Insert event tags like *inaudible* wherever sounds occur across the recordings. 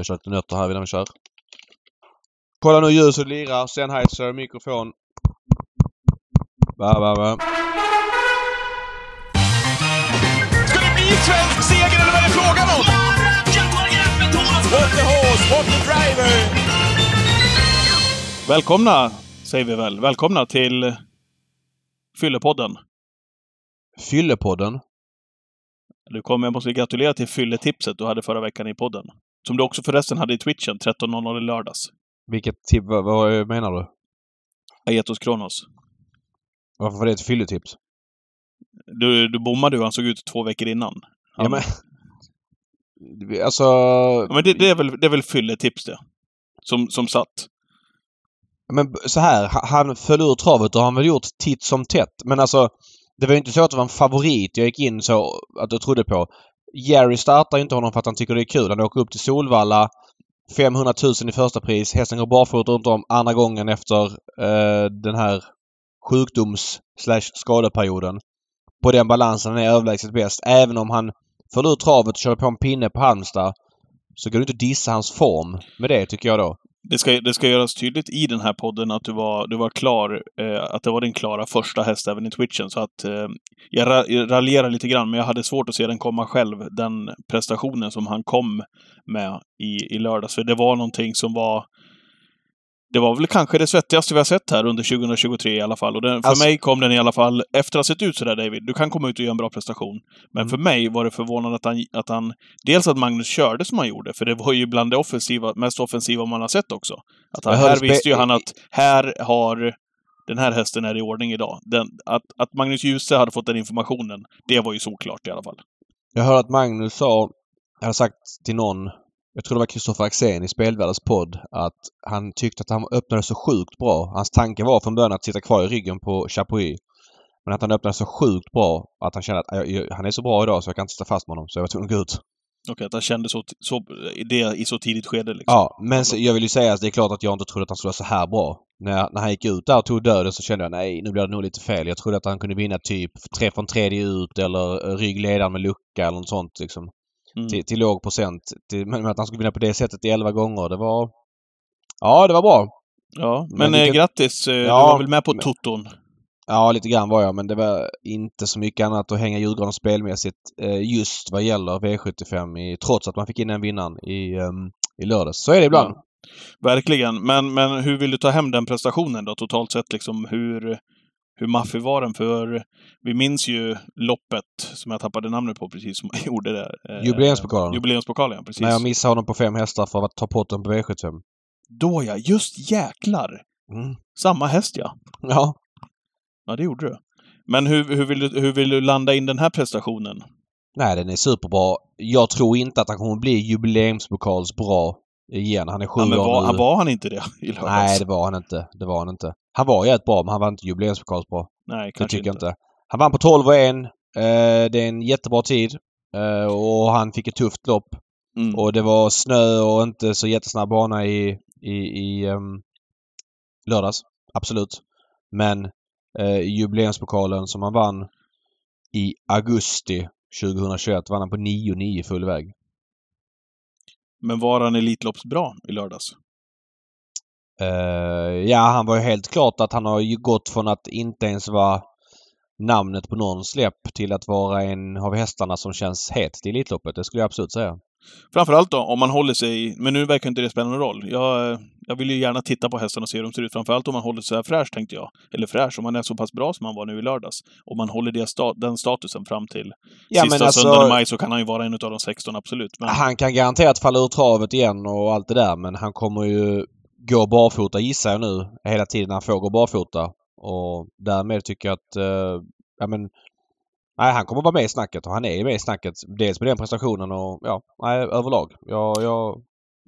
Jag kör lite nötter här innan vi kör. Kolla nu ljuset lirar. Sennheiser, mikrofon. Va, va, va. Ska det bli svensk seger eller vad är det frågan om? What the horse, what the driver! Välkomna, säger vi väl. Välkomna till Fyllepodden. Fyllepodden. Du kommer, jag måste gratulera till fylletipset du hade förra veckan i podden. Som du också förresten hade i Twitchen 13.00 i lördags. Vilket tipp? Vad, vad menar du? Aetos Kronos. Varför var det ett fylletips? Du, du bommade hur han såg ut två veckor innan. Han, Ja, men... Alltså... Ja, men det, det, är väl, det är väl fylletips det. Som, som satt. Men så här, ha- han föll ur travet och han väl gjort titt som tätt. Men alltså, det var ju inte så att det var en favorit jag gick in så att jag trodde på. Jerry startar inte honom för att han tycker det är kul. Han åker upp till Solvalla. 500 000 i första pris. Hästen går barfota runt om andra gången efter eh, den här sjukdoms slash skadeperioden. På den balansen han är överlägset bäst. Även om han föll ur travet och körde på en pinne på Halmstad så går det inte att dissa hans form med det tycker jag då. Det ska, det ska göras tydligt i den här podden att du var, du var klar, eh, att det var din klara första häst även i Twitchen. Så att eh, jag ra, jag raljerar lite grann, men jag hade svårt att se den komma själv, den prestationen som han kom med i, i lördags. För det var någonting som var... Det var väl kanske det svettigaste vi har sett här under 2023 i alla fall. Och den, för Alltså- mig kom den i alla fall, efter att ha sett ut sådär David, du kan komma ut och göra en bra prestation. Men Mm. för mig var det förvånande att han, att han... Dels att Magnus körde som han gjorde, för det var ju bland det offensiva, mest offensiva man har sett också. Att han, här visste ju han att här har den här hästen är i ordning idag. Den, att, att Magnus Djuse hade fått den informationen, det var ju såklart i alla fall. Jag hörde att Magnus sa, jag hade sagt till någon, jag tror det var Kristoffer Axén i Spelvärldens podd, att han tyckte att han öppnade så sjukt bra. Hans tanke var från början att sitta kvar i ryggen på Chapuis. Men att han öppnade så sjukt bra att han kände att "Jag- jag- han är så bra idag så jag kan inte sitta fast med honom. Så jag var tvungen att gå ut. Och att han kände så, så, det i så tidigt skede liksom. Ja, men jag vill ju säga att det är klart att jag inte trodde att han skulle vara så här bra. När, när han gick ut där och tog döden så kände jag nej, nu blir det nog lite fel. Jag trodde att han kunde vinna typ tre från tredje ut eller ryggledaren med lucka eller något sånt liksom. Mm. till, till låg procent. Till, men att han skulle vinna på det sättet i 11 gånger, det var... Ja, det var bra. Ja, men, Men eh, vilket- grattis! Eh, Ja, du var väl med på men- Toton? Ja, lite grann var jag, men det var inte så mycket annat att hänga Djurgården spelmässigt eh, just vad gäller V75 i, trots att man fick in den vinnaren i, ehm, i lördags. Så är det ibland. Ja. Verkligen. Men, men hur vill du ta hem den prestationen då, totalt sett? Liksom, hur, hur maffig var den? För vi minns ju loppet, som jag tappade namnet på precis, som jag *laughs* gjorde där. Eh, Jubileumspokalen. Jubileumspokalen, ja, precis. När jag missade honom på fem hästar för att ta potten på V75. Då ja, just jäklar! Mm. Samma häst ja. Ja. Ja, det gjorde du. Men hur, hur, vill du, hur vill du landa in den här prestationen? Nej, den är superbra. Jag tror inte att han kommer bli jubileumspokals bra igen. Han är sju Ja, men år var, nu. han, var han inte det *laughs* i lördags? Nej, det var han inte. Det var han inte. Han var ett bra, men han var inte jubileumspokals bra. Nej, Det kanske tycker jag inte. Han vann på 12 och 1. Eh, det är en jättebra tid. Eh, och han fick ett tufft lopp. Mm. Och det var snö och inte så jättesnabb bana i, i, i um, lördags. Absolut. Men eh, jubileumspokalen som han vann i augusti 2021 vann han på 9-9 full väg. Men var han Elitloppsbra i lördags? Eh, ja, han var ju helt klart att han har ju gått från att inte ens vara namnet på någon släpp till att vara en av hästarna som känns het till Elitloppet. Det skulle jag absolut säga. Framförallt då, om man håller sig... Men nu verkar inte det spela någon roll. Jag, jag vill ju gärna titta på hästarna och se hur de ser ut. Framförallt om man håller sig fräsch, tänkte jag. Eller fräsch, om man är så pass bra som han var nu i lördags. Om man håller sta den statusen fram till Ja, sista alltså- söndagen i maj så kan han ju vara en av de 16, absolut. Men, Han kan garanterat falla ur travet igen och allt det där men han kommer ju gå barfota gissar jag nu hela tiden han får gå barfota. Och därmed tycker jag att, eh, ja men Nej, han kommer vara med i snacket och han är med i snacket. Dels med den prestationen och ja, nej, överlag. Ja, ja,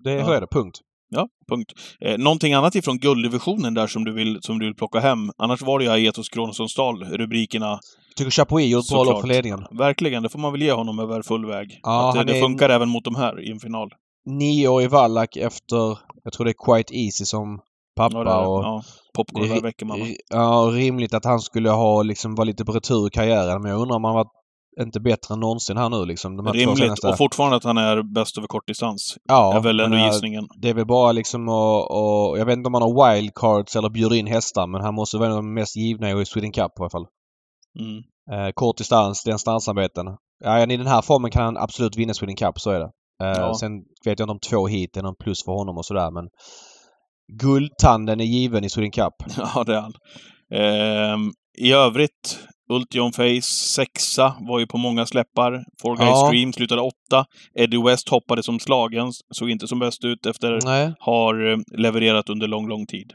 det Ja. så är det. Punkt. Ja, punkt. Eh, någonting annat ifrån gulddivisionen där som du vill, som du vill plocka hem? Annars var det ju Aetos Kronosonsdal, rubrikerna. Tycker Chapuis gjorde ett bra lopp för ledningen. Verkligen, det får man väl ge honom över full väg. Ja, att det, han det är- funkar även mot de här i en final. Nioårig Wallach efter, jag tror det är Quite Easy som pappa Ja, det och ja, popcorn där väcker man. va? Ja, rimligt att han skulle ha liksom vara lite på retur i karriären men jag undrar om han varit inte bättre än någonsin här nu liksom. De här Rimligt. senaste- Och fortfarande att han är bäst över kortdistans. ja, är väl ändå gissningen. Det är väl bara liksom att... och Jag vet inte om han har wildcards eller bjuder in hästar men han måste vara de mest givna i Sweden Cup i alla fall. Mm. Eh, kort distans, den stansarbeten. Ja, i den här formen kan han absolut vinna Sweden Cup, så är det. Eh, Ja. Sen vet jag inte om två hit är någon plus för honom och sådär men Guldtanden är given i Sweden Cup. *laughs* Ja, det är han. Ehm, I övrigt, Ultion Face sexa, var ju på många släppar. Four Guys Ja. Stream slutade åtta. Eddie West hoppade som slagen, såg inte som bäst ut efter Nej. har eh, levererat under lång, lång tid.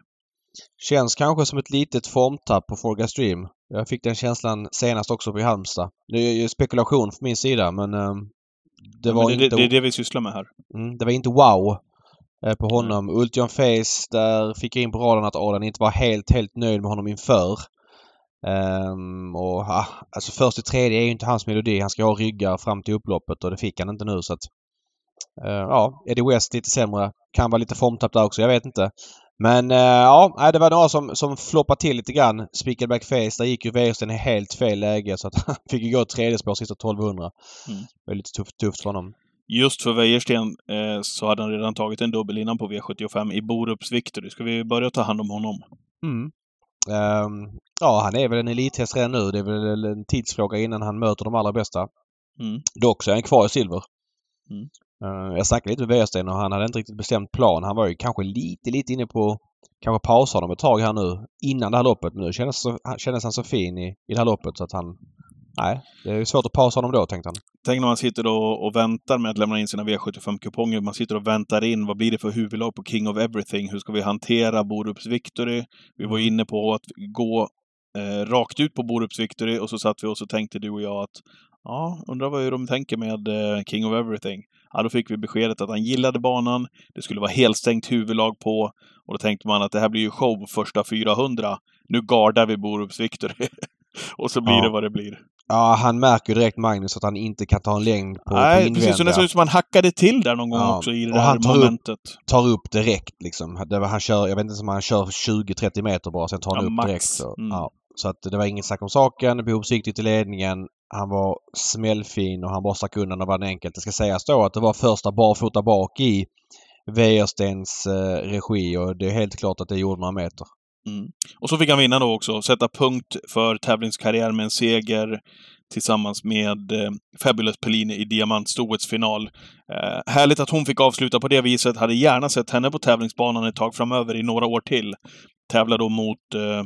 Känns kanske som ett litet formtapp på Forga Stream. Jag fick den känslan senast också på Halmstad. Det är ju spekulation från min sida men eh, det var det, inte... det, det är det vi sysslar med här. Mm, det var inte wow eh, på honom. Ultion Face, där fick jag in på raden att Adam inte var helt, helt nöjd med honom inför. Ehm, och ah, alltså först i tredje är ju inte hans melodi. Han ska ha ryggar fram till upploppet och det fick han inte nu så att... eh, ja, Eddie West lite sämre. Kan vara lite formtapp där också, jag vet inte. Men eh, ja, det var några som, som floppade till lite grann. Speaker Back Face, där gick ju Wäjersten i helt fel läge så att *laughs* han fick ju gå tredje spår sista 1200. Mm. Det var lite tufft, tufft för honom. Just för Wäjersten eh, så hade han redan tagit en dubbel innan på V75 i Borups Victory. Ska vi börja ta hand om honom? Mm. Ehm, ja, han är väl en elithäst redan nu. Det är väl en tidsfråga innan han möter de allra bästa. Mm. Dock så är han kvar i silver. Mm. Eh, jag snackade lite med Wäjersten och han hade inte riktigt bestämt plan. Han var ju kanske lite, lite inne på kanske pausa honom ett tag här nu innan det här loppet. Men nu kändes, han- kändes han så fin i, i det här loppet så att han... Nej, det är svårt att pausa honom då tänkte han. Tänk när man sitter och, och väntar med att lämna in sina V75-kuponger. Man sitter och väntar in, vad blir det för huvudlag på King of Everything? Hur ska vi hantera Borups Victory? Vi var inne på att gå eh, rakt ut på Borups Victory och så satt vi och så tänkte du och jag att ja, undrar vad de tänker med eh, King of Everything. Ja, då fick vi beskedet att han gillade banan. Det skulle vara helstängt huvudlag på och då tänkte man att det här blir ju show första 400. Nu gardar vi Borups Victory. *laughs* och så blir Ja. det vad det blir. Ja, han märker direkt Magnus att han inte kan ta en längd på, på Nej, invändiga. precis. Så det såg ut som han hackade till där någon gång Ja, också i det och där han tar upp- momentet. tar upp direkt liksom. Det var, han kör, jag vet inte om han kör 20-30 meter bara, sen tar han Ja, upp max. direkt. Så, Mm. ja. så att det var inget snack om saken. Behovsviktigt i ledningen. Han var smällfin och han bara stack undan och vann enkelt. Det ska sägas då att det var första barfota bak i Wäjerstens eh, regi och det är helt klart att det gjorde några meter. Mm. Och så fick han vinna då också, sätta punkt för tävlingskarriär med en seger tillsammans med eh, Fabulous Pellini i Diamantstoets final. Eh, härligt att hon fick avsluta på det viset. Hade gärna sett henne på tävlingsbanan ett tag framöver i några år till. Tävla då mot eh,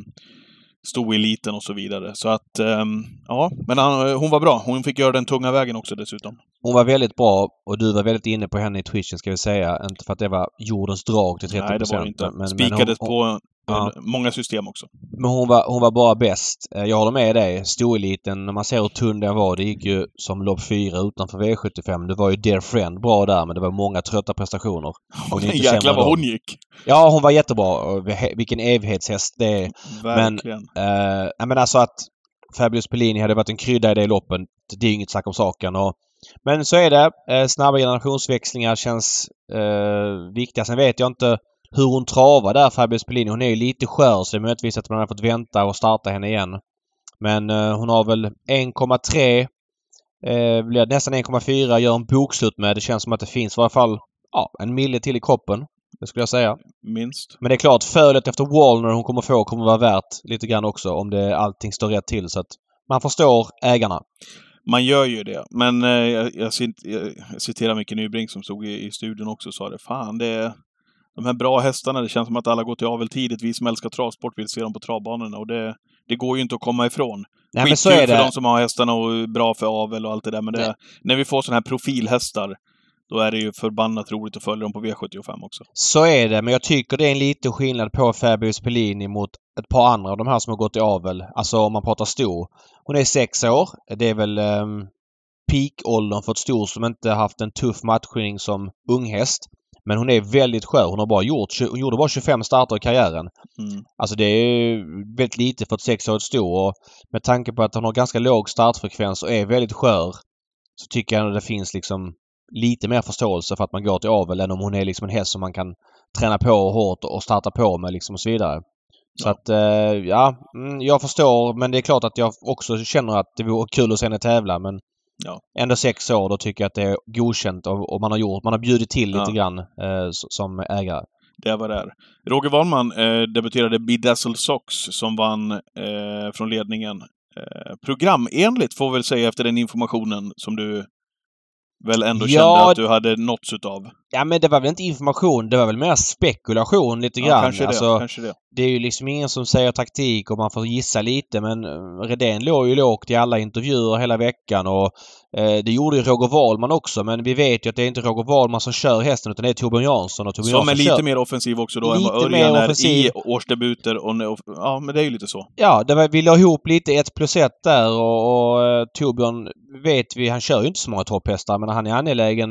stoeliten och så vidare. Så att, ehm, ja, men han, hon var bra. Hon fick göra den tunga vägen också dessutom. Hon var väldigt bra och du var väldigt inne på henne i twitchen ska vi säga. Inte för att det var jordens drag till 30 Nej, det var det inte. Men, men Spikades hon, på Ja. eh, många system också. Men hon var, hon var bara bäst. Eh, Jag håller med dig. Storeliten, när man ser hur tunn den var, det gick ju som lopp 4 utanför V75. Det var ju Dear Friend bra där, men det var många trötta prestationer. *laughs* Är inte Jäklar vad hon gick! Ja, hon var jättebra. Och Vilken evighetshäst det är. Verkligen. Eh, jag menar alltså att Fabulous Pellini hade varit en krydda i det loppen. Det är inget snack om saken. Och, men så är det. Eh, snabba generationsväxlingar känns eh, viktiga. Sen vet jag inte hur hon travar där, Fabulous Pellini. Hon är ju lite skör så det är möjligtvis att man har fått vänta och starta henne igen. Men eh, hon har väl 1,3 eh, blir nästan 1,4 gör en bokslut med. Det känns som att det finns i varje fall ja, en mille till i kroppen. Det skulle jag säga. Minst. Men det är klart, fölet efter Wallner hon kommer få kommer vara värt lite grann också om det allting står rätt till. Så att man förstår ägarna. Man gör ju det. Men eh, jag, jag, jag citerar Micke Nybrink som stod i, i studion också och sa det. Fan, det är de här bra hästarna. Det känns som att alla går till avel tidigt. Vi som älskar travsport vill se dem på travbanorna och det, det går ju inte att komma ifrån. Nej men så är för de det. som har hästarna och bra för avel och allt det där. Men det, Nej. när vi får sådana här profilhästar, då är det ju förbannat roligt att följa dem på V75 också. Så är det. Men jag tycker det är en liten skillnad på Fabius Pellini mot ett par andra av de här som har gått i avel. Alltså om man pratar stor. Hon är sex år. Det är väl um, peak-åldern för ett stor som inte haft en tuff matchning som unghäst. Men hon är väldigt skör. Hon har bara gjort, hon gjorde bara 25 starter i karriären. Mm. Alltså det är väldigt lite för ett sexårigt sto och med tanke på att han har ganska låg startfrekvens och är väldigt skör så tycker jag att det finns liksom lite mer förståelse för att man går till avel än om hon är liksom en häst som man kan träna på hårt och starta på med liksom och så vidare. Så Ja. att, eh, ja, mm, jag förstår men det är klart att jag också känner att det vore kul att se henne tävla men Ja. ändå sex år, då tycker jag att det är godkänt och, och man har gjort, man har bjudit till lite Ja. grann eh, som ägare. Det är vad det är. Roger Wahlman eh, debuterade Bedazzle Sox som vann eh, från ledningen. Eh, programenligt får vi väl säga efter den informationen som du väl ändå Ja. kände att du hade nåtts utav. Ja men det var väl inte information, det var väl mer spekulation lite Ja, grann. kanske det. Alltså, Kanske det. det är ju liksom ingen som säger taktik och man får gissa lite men eh, Redén låg ju lågt i alla intervjuer hela veckan och eh, det gjorde ju Roger Wahlman också men vi vet ju att det är inte Roger Wahlman som kör hästen utan det är Torbjörn Jansson och Torbjörn Som är lite kör... mer offensiv också då än Lite vad mer Örjan är offensiv. i årsdebuter. Och, ja, men det är ju lite så. Ja, det var, vi la ihop lite ett plus ett där och, och eh, Torbjörn vet vi, han kör ju inte så många topphästar men han är angelägen.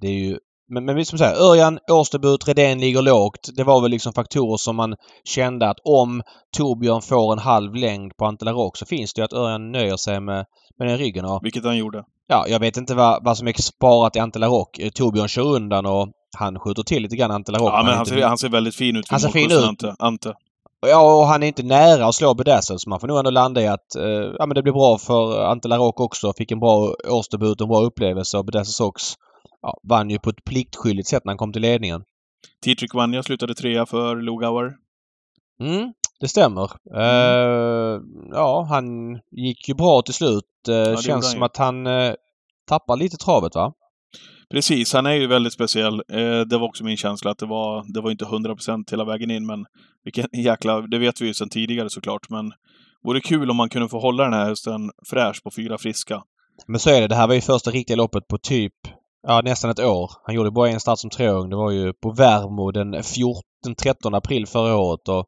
Det är ju men, men vi som säger, Örjan årsdebut, Redén ligger lågt. Det var väl liksom faktorer som man kände att om Torbjörn får en halv längd på Antelarok så finns det ju att Örjan nöjer sig med, med den ryggen. Och, Vilket han gjorde. ja, jag vet inte vad, vad som är sparat i Antelarok. Eh, Torbjörn kör undan och han skjuter till lite grann i Antelarok. Ja, men han inte- ser, han ser väldigt fin ut Han ser fin ut. Ante. Ante. Ja, och han är inte nära att slå Bedazzle så man får nog ändå landa i att eh, ja, men det blir bra för Ante Larocque också. Fick en bra årsdebut, en bra upplevelse och Bedazzle Sox ja, vann ju på ett pliktskyldigt sätt när han kom till ledningen. Dietrich Vanja slutade trea för Lugauer. Mm, det stämmer. Eh, ja, han gick ju bra till slut. Gjorde han känns ju. som att han eh, tappar lite travet va? Precis, han är ju väldigt speciell. Det var också min känsla att det var, det var inte 100% hela vägen in, men vilken *laughs* jäkla... Det vet vi ju sedan tidigare såklart, men vore kul om man kunde få hålla den här hästen fräsch på fyra friska. Men så är det. Det här var ju första riktiga loppet på typ ja, nästan ett år. Han gjorde bara en start som treåring. Det var ju på Värmo den 14, 13 april förra året och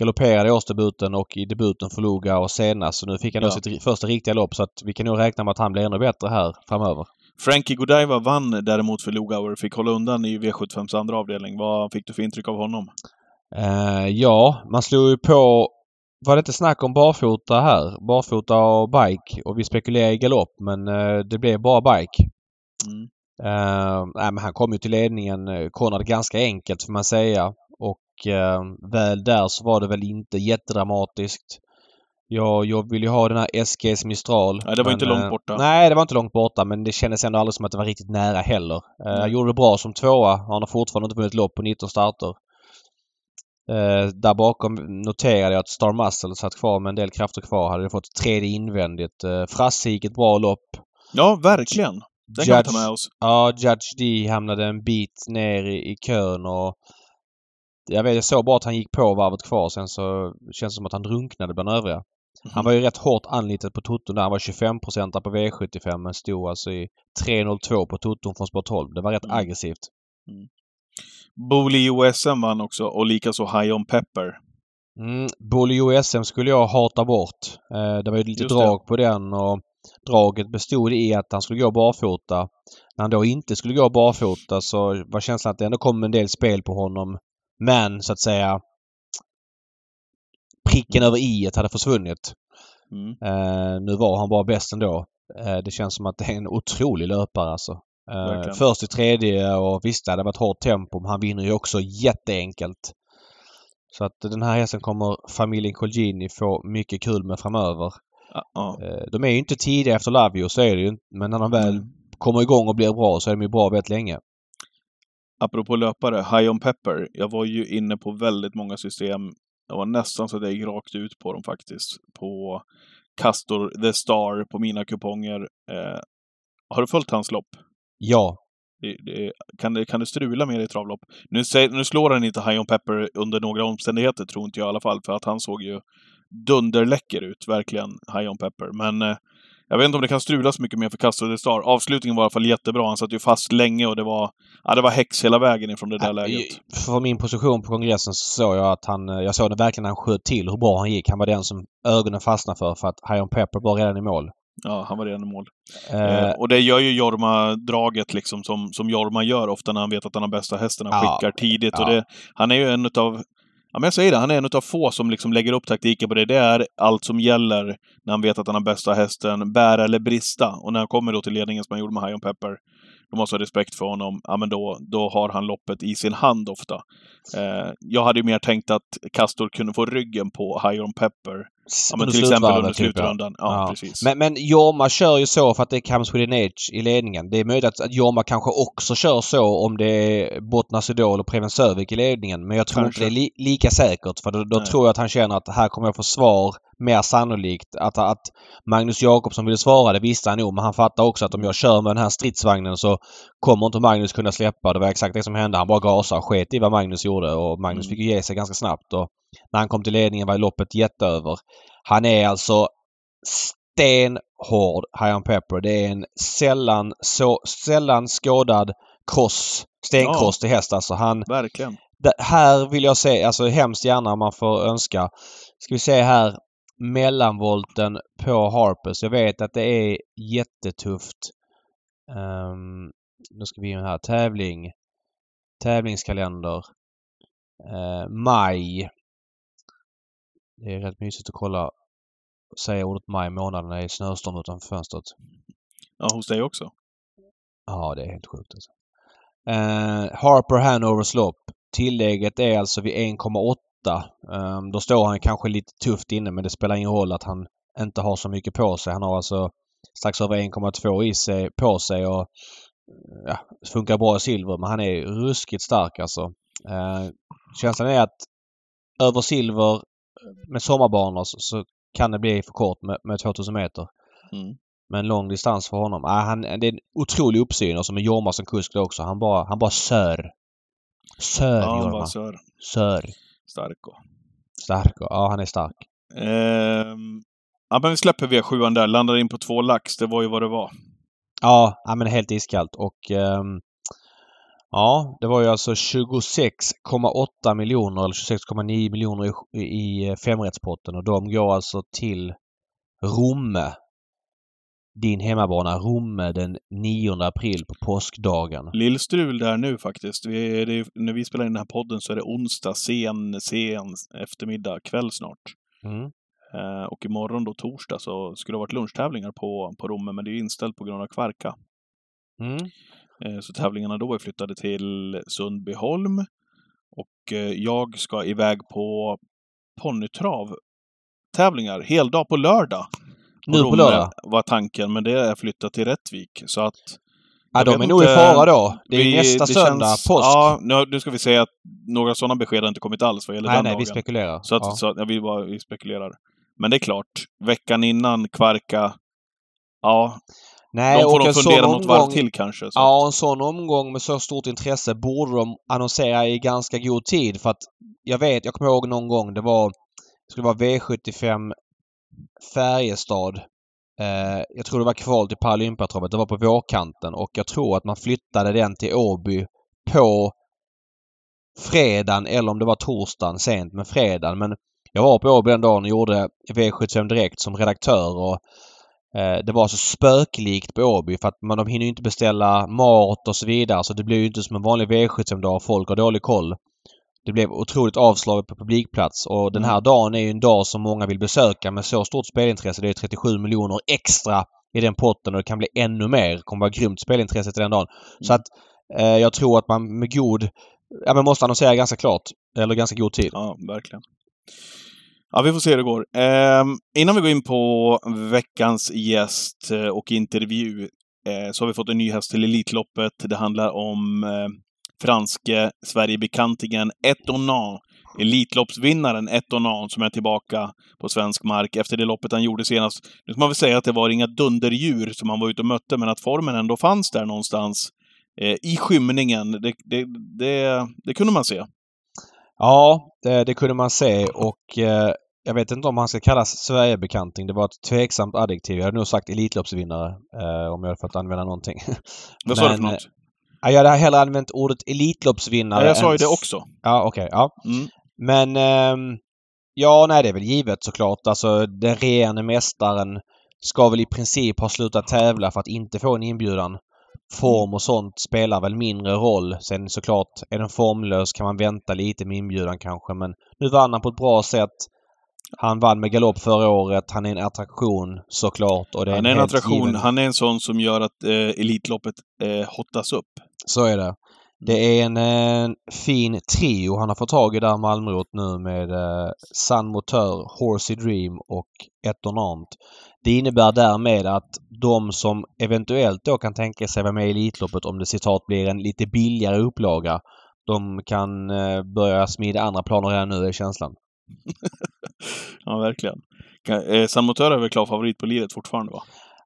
galopperade i årsdebuten och i debuten för Luga och senast. Så nu fick han då Ja. sitt ri- första riktiga lopp så att vi kan nog räkna med att han blir ännu bättre här framöver. Frankie Godiva vann däremot för Lugauer, fick hålla undan i V75s andra avdelning. Vad fick du för intryck av honom? Eh, ja, man slog ju på... Var det inte snack om barfota här? Barfota och bike och vi spekulerade i galopp men eh, det blev bara bike. Mm. Uh, nej, men han kom ju till ledningen, eh, Konrad, ganska enkelt får man säga. Och eh, väl där så var det väl inte jättedramatiskt. Jag, jag ville ju ha den här SGs Mistral. Nej, det var men, inte långt eh, borta. Nej, det var inte långt borta men det kändes ändå aldrig som att det var riktigt nära heller. Uh, Nej. gjorde det bra som tvåa. Han har fortfarande inte vunnit lopp på 19 starter. Eh, där bakom noterade jag att Star Muscle satt kvar med en del krafter kvar. Hade fått tredje invändigt. Uh, Frasse gick ett bra lopp. Ja, verkligen. Den kan vi ta med oss. Ja, Judge D hamnade en bit ner i, i kön och jag vet, jag såg bara att han gick på varvet kvar. Sen så känns det som att han drunknade bland övriga. Mhm. Han var ju rätt hårt anlitad på toton där. Han var 25% på V75 men stod alltså i 3.02 på toton från spår 12. Det var rätt Mm. aggressivt. Booli OSM vann också och likaså High On Pepper. Mm, Bully OSM skulle jag hata bort. Eh, det var ju lite Just det. drag på den och draget bestod i att han skulle gå barfota. När han då inte skulle gå barfota så var känslan att det ändå kom en del spel på honom. Men så att säga pricken över i hade försvunnit. Mm. Eh, nu var han bara bäst ändå. Eh, det känns som att det är en otrolig löpare alltså. Verkligen. först i tredje och visst det hade varit hårt tempo men han vinner ju också jätteenkelt. Så att den här hästen kommer familjen Colgjini få mycket kul med framöver. Ja. Eh, de är ju inte tidiga efter Lavio så är det ju. Men när de väl kommer igång och blir bra så är de ju bra väldigt länge. Apropå löpare, High On Pepper. Jag var ju inne på väldigt många system. Jag var nästan så att jag gick rakt ut på dem faktiskt. På Castor The Star på mina kuponger. Eh, har du följt hans lopp? Ja. Det, det, kan, det, kan det strula mer i travlopp? Nu, nu slår han inte High On Pepper under några omständigheter, tror inte jag i alla fall, för att han såg ju dunderläcker ut, verkligen, High On Pepper. Men eh, jag vet inte om det kan strula så mycket mer för Castro de Star. Avslutningen var i alla fall jättebra. Han satt ju fast länge och det var, ja, det var häx hela vägen ifrån det där läget. Från min position på kongressen så såg jag att han... Jag såg det verkligen när han sköt till hur bra han gick. Han var den som ögonen fastnade för för att High on Pepper var redan i mål. Ja, han var redan i mål. Eh, Eh, och det gör ju Jorma-draget liksom som, som Jorma gör ofta när han vet att han har bästa hästen. Han Ja, skickar tidigt. ja. Och det, han är ju en utav Ja, men jag säger det, han är en av få som liksom lägger upp taktiken på det. Det är allt som gäller när han vet att han har bästa hästen, bära eller brista. Och när han kommer då till ledningen som han gjorde med High on Pepper, de måste ha respekt för honom, ja men då, då har han loppet i sin hand ofta. Eh, jag hade ju mer tänkt att Castor kunde få ryggen på High On Pepper. Ja, men till exempel under typ, slutrundan. Ja, Ja. precis. Men, men Jorma kör ju så för att det comes with an edge i ledningen. Det är möjligt att, att Jorma kanske också kör så om det är Bottnas Idol och Preben Sövik i ledningen. Men jag tror Kanske. inte det är li, lika säkert för då, då tror jag att han känner att här kommer jag få svar mer sannolikt. Att, att Magnus Jakobsson ville svara det visste han nog men han fattar också att om jag kör med den här stridsvagnen så kommer inte Magnus kunna släppa. Det var exakt det som hände. Han bara gasade och sket i vad Magnus gjorde och Magnus Mm. fick ju ge sig ganska snabbt. Och när han kom till ledningen var loppet jätteöver. Han är alltså stenhård on Pepper. Det är en sällan, så, sällan skådad cross, stenkross till häst alltså. Han, Verkligen. det, här vill jag se, alltså hemskt gärna om man får önska. Ska vi se här mellanvolten på Harpers. Jag vet att det är jättetufft. Um, nu ska vi in här. Tävling. Tävlingskalender. Eh, maj. Det är rätt mysigt att kolla och säga ordet maj månad när det är snöstorm utanför fönstret. Ja, hos dig också. Ja, det är helt sjukt alltså. Eh, Harper Hanovers lopp. Tillägget är alltså vid 1,8. Um, då står han kanske lite tufft inne men det spelar ingen roll att han inte har så mycket på sig. Han har alltså strax över 1,2 i sig, på sig och ja, funkar bra i silver men han är ruskigt stark alltså. Eh, känslan är att över silver med sommarbanor så, så kan det bli för kort med, med 2000 meter. Mm. Men lång distans för honom. Ah, han, det är en otrolig uppsyn och som med Jorma som kusk också. Han bara, han bara sör. Sör Ja, Jorma. sör. Sör. Stark och. Stark. Ja, han är stark. Ehm, ja, men vi släpper V7 där. Landar in på två lax. Det var ju vad det var. Ja, ja men helt iskallt och ehm, Ja, det var ju alltså 26,8 miljoner eller 26,9 miljoner i, i femrättspotten och de går alltså till Romme. Din hemmabana Romme den 9 april på påskdagen. Lillstrul där nu faktiskt. Vi, det är, när vi spelar in den här podden så är det onsdag, sen, sen eftermiddag, kväll snart. Mm. Eh, och imorgon då, torsdag, så skulle det ha varit lunchtävlingar på, på Romme, men det är inställt på grund av Kvarka. Mm. Eh, så tävlingarna då är flyttade till Sundbyholm. Och eh, jag ska iväg på ponnytrav tävlingar, heldag på lördag. Nu på lördag? var tanken, men det är flyttat till Rättvik. Så att Ja, de är nog i fara då. Det är vi- nästa det söndag, känns- påsk. Ja, nu, nu ska vi säga att några sådana besked har inte kommit alls vad gäller nej, den nej, vi dagen. spekulerar. Så att, ja. så att ja, vi, bara, vi spekulerar. Men det är klart, veckan innan Kvarka, ja, nej, de får och de fundera något varv omgång- till kanske. Så. Ja, en sån omgång med så stort intresse borde de annonsera i ganska god tid för att jag vet, jag kommer ihåg någon gång det var det skulle vara V75 Färjestad. Eh, jag tror det var kval till Paralympiatravet. Det var på vårkanten och jag tror att man flyttade den till Åby på fredagen eller om det var torsdagen sent men fredagen. Men jag var på Åby den dagen och gjorde V75 Direkt som redaktör och Eh, Det var så spöklikt på Åby för att man, de hinner ju inte beställa mat och så vidare så det blir ju inte som en vanlig V75-dag. Folk har dålig koll. Det blev otroligt avslaget på publikplats och den här dagen är ju en dag som många vill besöka med så stort spelintresse. Det är 37 miljoner extra i den potten och det kan bli ännu mer. Det kommer vara grymt spelintresse till den dagen. Så att eh, jag tror att man med god... Ja men måste annonsera ganska klart. Eller ganska god tid. Ja, verkligen. Ja, vi får se hur det går. Ehm, innan vi går in på veckans gäst eh, och intervju eh, så har vi fått en ny häst till Elitloppet. Det handlar om eh, franske Sverigebekantingen Etonan. Elitloppsvinnaren Etonan som är tillbaka på svensk mark efter det loppet han gjorde senast. Nu ska man väl säga att det var inga dunderdjur som han var ute och mötte, men att formen ändå fanns där någonstans eh, i skymningen. Det, det, det, det kunde man se. Ja, det, kunde man se och eh, jag vet inte om han ska kallas Sverigebekanting. Det var ett tveksamt adjektiv. Jag hade nog sagt Elitloppsvinnare eh, om jag hade fått använda någonting. Vad sa du för något? Ja, jag hade hellre använt ordet Elitloppsvinnare. Ja, jag sa ju det också. Ja, okej. ja. Mm. Men ehm, ja, nej det är väl givet såklart. Alltså den regerande mästaren ska väl i princip ha slutat tävla för att inte få en inbjudan. Form och sånt spelar väl mindre roll. Sen såklart, är den formlös kan man vänta lite med inbjudan kanske men nu vann han på ett bra sätt. Han vann med galopp förra året. Han är en attraktion såklart. Och det är Han är en helt attraktion. given- Han är en sån som gör att eh, Elitloppet eh, hottas upp. Så är det. Det är en, eh, fin trio han har fått tag i där Malmrot nu med eh, Sun Motör, Horsey Dream och Etonant. Det innebär därmed att de som eventuellt då kan tänka sig vara med i Elitloppet om det citat blir en lite billigare upplaga. De kan eh, börja smida andra planer redan nu är känslan. *laughs* Ja, verkligen. Eh, San Motör är väl klar favorit på liret fortfarande, va?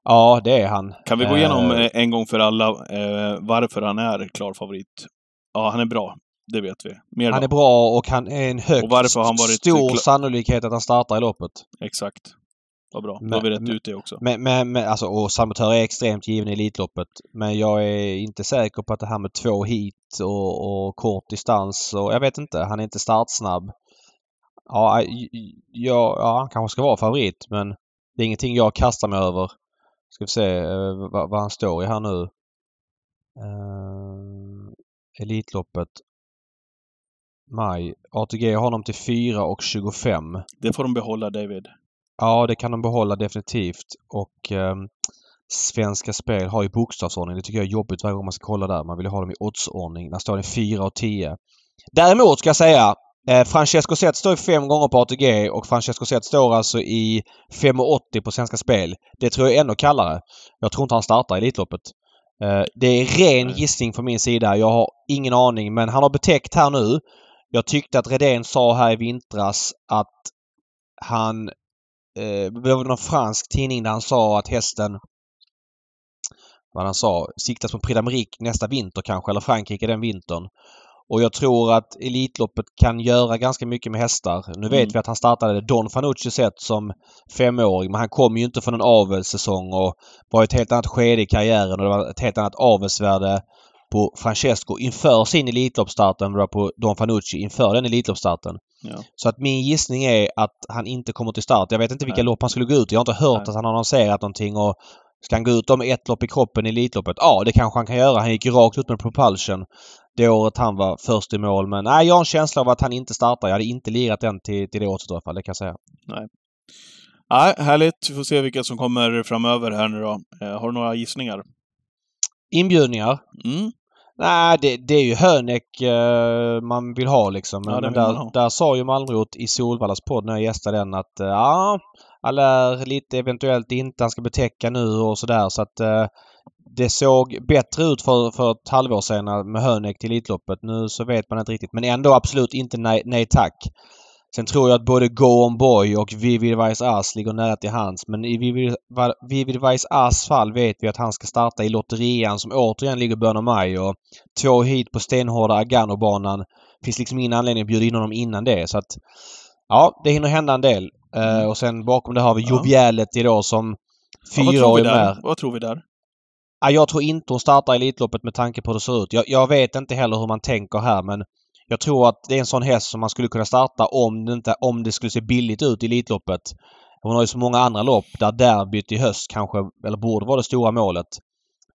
Ja, det är han. Kan vi gå igenom Eh, eh, en gång för alla eh, varför han är klar favorit? Ja, han är bra. Det vet vi. Mer Han då? är bra och han är en varit stor sannolikhet att han startar i loppet. Exakt. Vad bra. Då Men- har vi rätt ut det också. Men, men, men alltså, och Sabotör är extremt given i Elitloppet. Men jag är inte säker på att det här med två hit och, och kort distans och jag vet inte. Han är inte startsnabb. Ja, ja, ja, han kanske ska vara favorit men det är ingenting jag kastar mig över. Ska vi se eh, vad, vad han står i här nu. Uh, Elitloppet. Maj. ATG har honom till 4 och 25. Det får de behålla, David. Ja, det kan de behålla definitivt. Och ehm, Svenska Spel har ju bokstavsordning. Det tycker jag är jobbigt varje gång man ska kolla där. Man vill ha dem i oddsordning. Där står det 4 och 10. Däremot ska jag säga eh, Francesco Zet står fem gånger på ATG och Francesco Zet står alltså i 5,80 på Svenska Spel. Det tror jag är ännu kallare. Jag tror inte han startar i Elitloppet. Eh, det är ren gissning från min sida. Jag har ingen aning men han har betäckt här nu. Jag tyckte att Redén sa här i vintras att han eh, det var någon fransk tidning där han sa att hästen vad han sa, siktas på Prix nästa vinter kanske, eller Frankrike den vintern. Och jag tror att Elitloppet kan göra ganska mycket med hästar. Nu vet Mm. vi att han startade Don Fanucci sett som femåring men han kom ju inte från en avelssäsong och var i ett helt annat skede i karriären och det var ett helt annat avelsvärde på Francesco inför sin Elitloppsstart än vad det var på Don Fanucci inför den Elitloppsstarten. Ja. Så att min gissning är att han inte kommer till start. Jag vet inte vilka Nej. lopp han skulle gå ut. Jag har inte hört Nej. att han har annonserat någonting och ska han gå ut om ett lopp i kroppen i Elitloppet? Ja, det kanske han kan göra. Han gick ju rakt ut med Propulsion det året han var först i mål. Men nej, jag har en känsla av att han inte startar. Jag hade inte lirat den till, till det året i alla fall, det kan jag säga. Nej, härligt. Vi får se vilka som kommer framöver här nu då. Eh, har du några gissningar? Inbjudningar? Mm. Nej, det, det är ju Hönek eh, man vill ha liksom. Ja, men där, ha. där sa ju Malmrot i Solvallas podd när jag gästade den att eh, ja, han lär lite eventuellt inte. Han ska betäcka nu och sådär så att eh, det såg bättre ut för, för ett halvår sedan med Hönek till Elitloppet. Nu så vet man inte riktigt. Men ändå absolut inte nej, nej tack. Sen tror jag att både Go On Boy och Vivid Vice Ass ligger nära till hands. Men i Vivid, Vice Ass fall vet vi att han ska starta i lotterian som återigen ligger i början av maj. Och två hit på stenhårda Agano-banan. Finns liksom ingen anledning att bjuda in honom innan det. Så att ja, det hinner hända en del. Eh, och sen bakom det har vi Mm. Ja. Joviality då som Ja, fyraårig där? med. Vad tror vi där? Jag tror inte hon startar Elitloppet med tanke på hur det ser ut. Jag, jag vet inte heller hur man tänker här men jag tror att det är en sån häst som man skulle kunna starta om det, inte, om det skulle se billigt ut i Elitloppet. Hon har ju så många andra lopp där derbyt i höst kanske, eller borde vara det stora målet.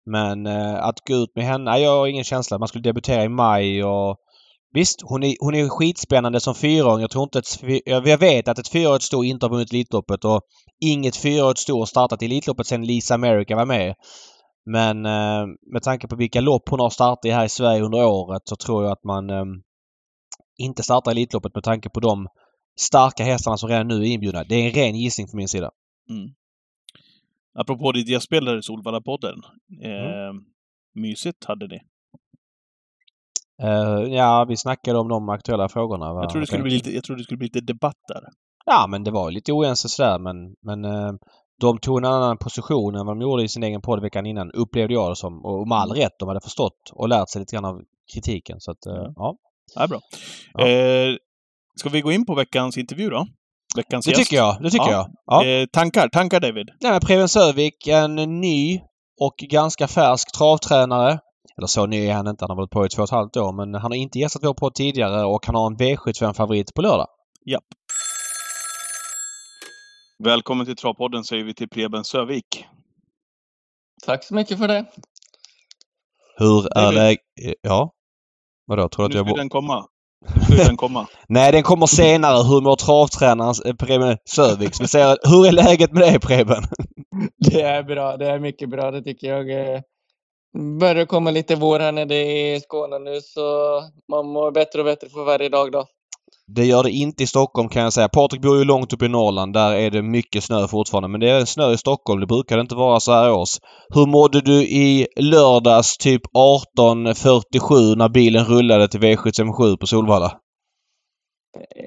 Men eh, att gå ut med henne, jag har ingen känsla. Man skulle debutera i maj och Visst, hon är, hon är skitspännande som fyraåring. Jag tror inte ett, jag vet att ett fyraårigt stå inte har vunnit Elitloppet och inget fyraårigt stå har startat i Elitloppet sedan Lisa America var med. Men eh, med tanke på vilka lopp hon har startat i här i Sverige under året så tror jag att man eh, inte startar Elitloppet med tanke på de starka hästarna som redan nu är inbjudna. Det är en ren gissning från min sida. Mm. Apropå ditt gästspel där i Solvalla-podden. Eh, Mm. Mysigt hade ni. Eh, ja, vi snackade om de aktuella frågorna. va? Jag trodde, det skulle bli lite, jag trodde det skulle bli lite debatt där. Ja, men det var lite oense sådär men, men eh, de tog en annan position än vad de gjorde i sin egen podd veckan innan, upplevde jag det som. Och med all rätt. De hade förstått och lärt sig lite grann av kritiken. Så att, eh, Ja. ja. Ja, bra. Ja. Eh, ska vi gå in på veckans intervju då? Veckans Det gäst. tycker jag. Det tycker Ja. jag. Ja. Eh, tankar, tankar David? Nej, Preben Sövik, en ny och ganska färsk travtränare. Eller så ny är han inte. Han har varit på i två och ett halvt år. Men han har inte gästat vår podd tidigare och han har en V75-favorit på lördag. Japp. Välkommen till Travpodden säger vi till Preben Sövik. Tack så mycket för det. Hur är läget? Ja? Vadå? Tror du Nu att jag... skulle bo- den komma. Den komma? *laughs* Nej, den kommer senare. Hur mår travtränaren eh, Preben Sövik? Vi säger, hur är läget med dig Preben? *laughs* Det är bra. Det är mycket bra, det tycker jag. Eh, börjar komma lite vår här nere i Skåne nu, så man mår bättre och bättre för varje dag då. Det gör det inte i Stockholm kan jag säga. Patrik bor ju långt upp i Norrland. Där är det mycket snö fortfarande. Men det är snö i Stockholm. Det brukar det inte vara så här års. Hur mådde du i lördags typ 18.47 när bilen rullade till V757 på Solvalla?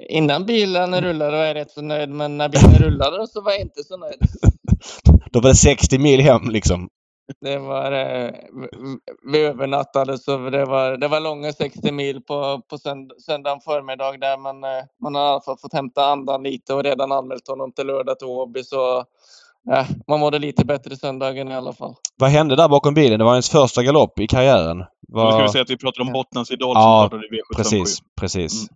Innan bilen rullade var jag rätt så nöjd, men när bilen rullade så var jag inte så nöjd. *laughs* Då var det 60 mil hem liksom. Det var, eh, vi övernattade så det var, det var långa 60 mil på, på sönd, söndagen förmiddag där men eh, man har i alla fall fått hämta andan lite och redan anmält honom till lördag till Åby så eh, man mådde lite bättre söndagen i alla fall. Vad hände där bakom bilen? Det var ens första galopp i karriären. Nu Vad- ska vi säga att vi pratar om Ja. Bottnans Idol Ja, som startade i V757. Precis, precis. Mm.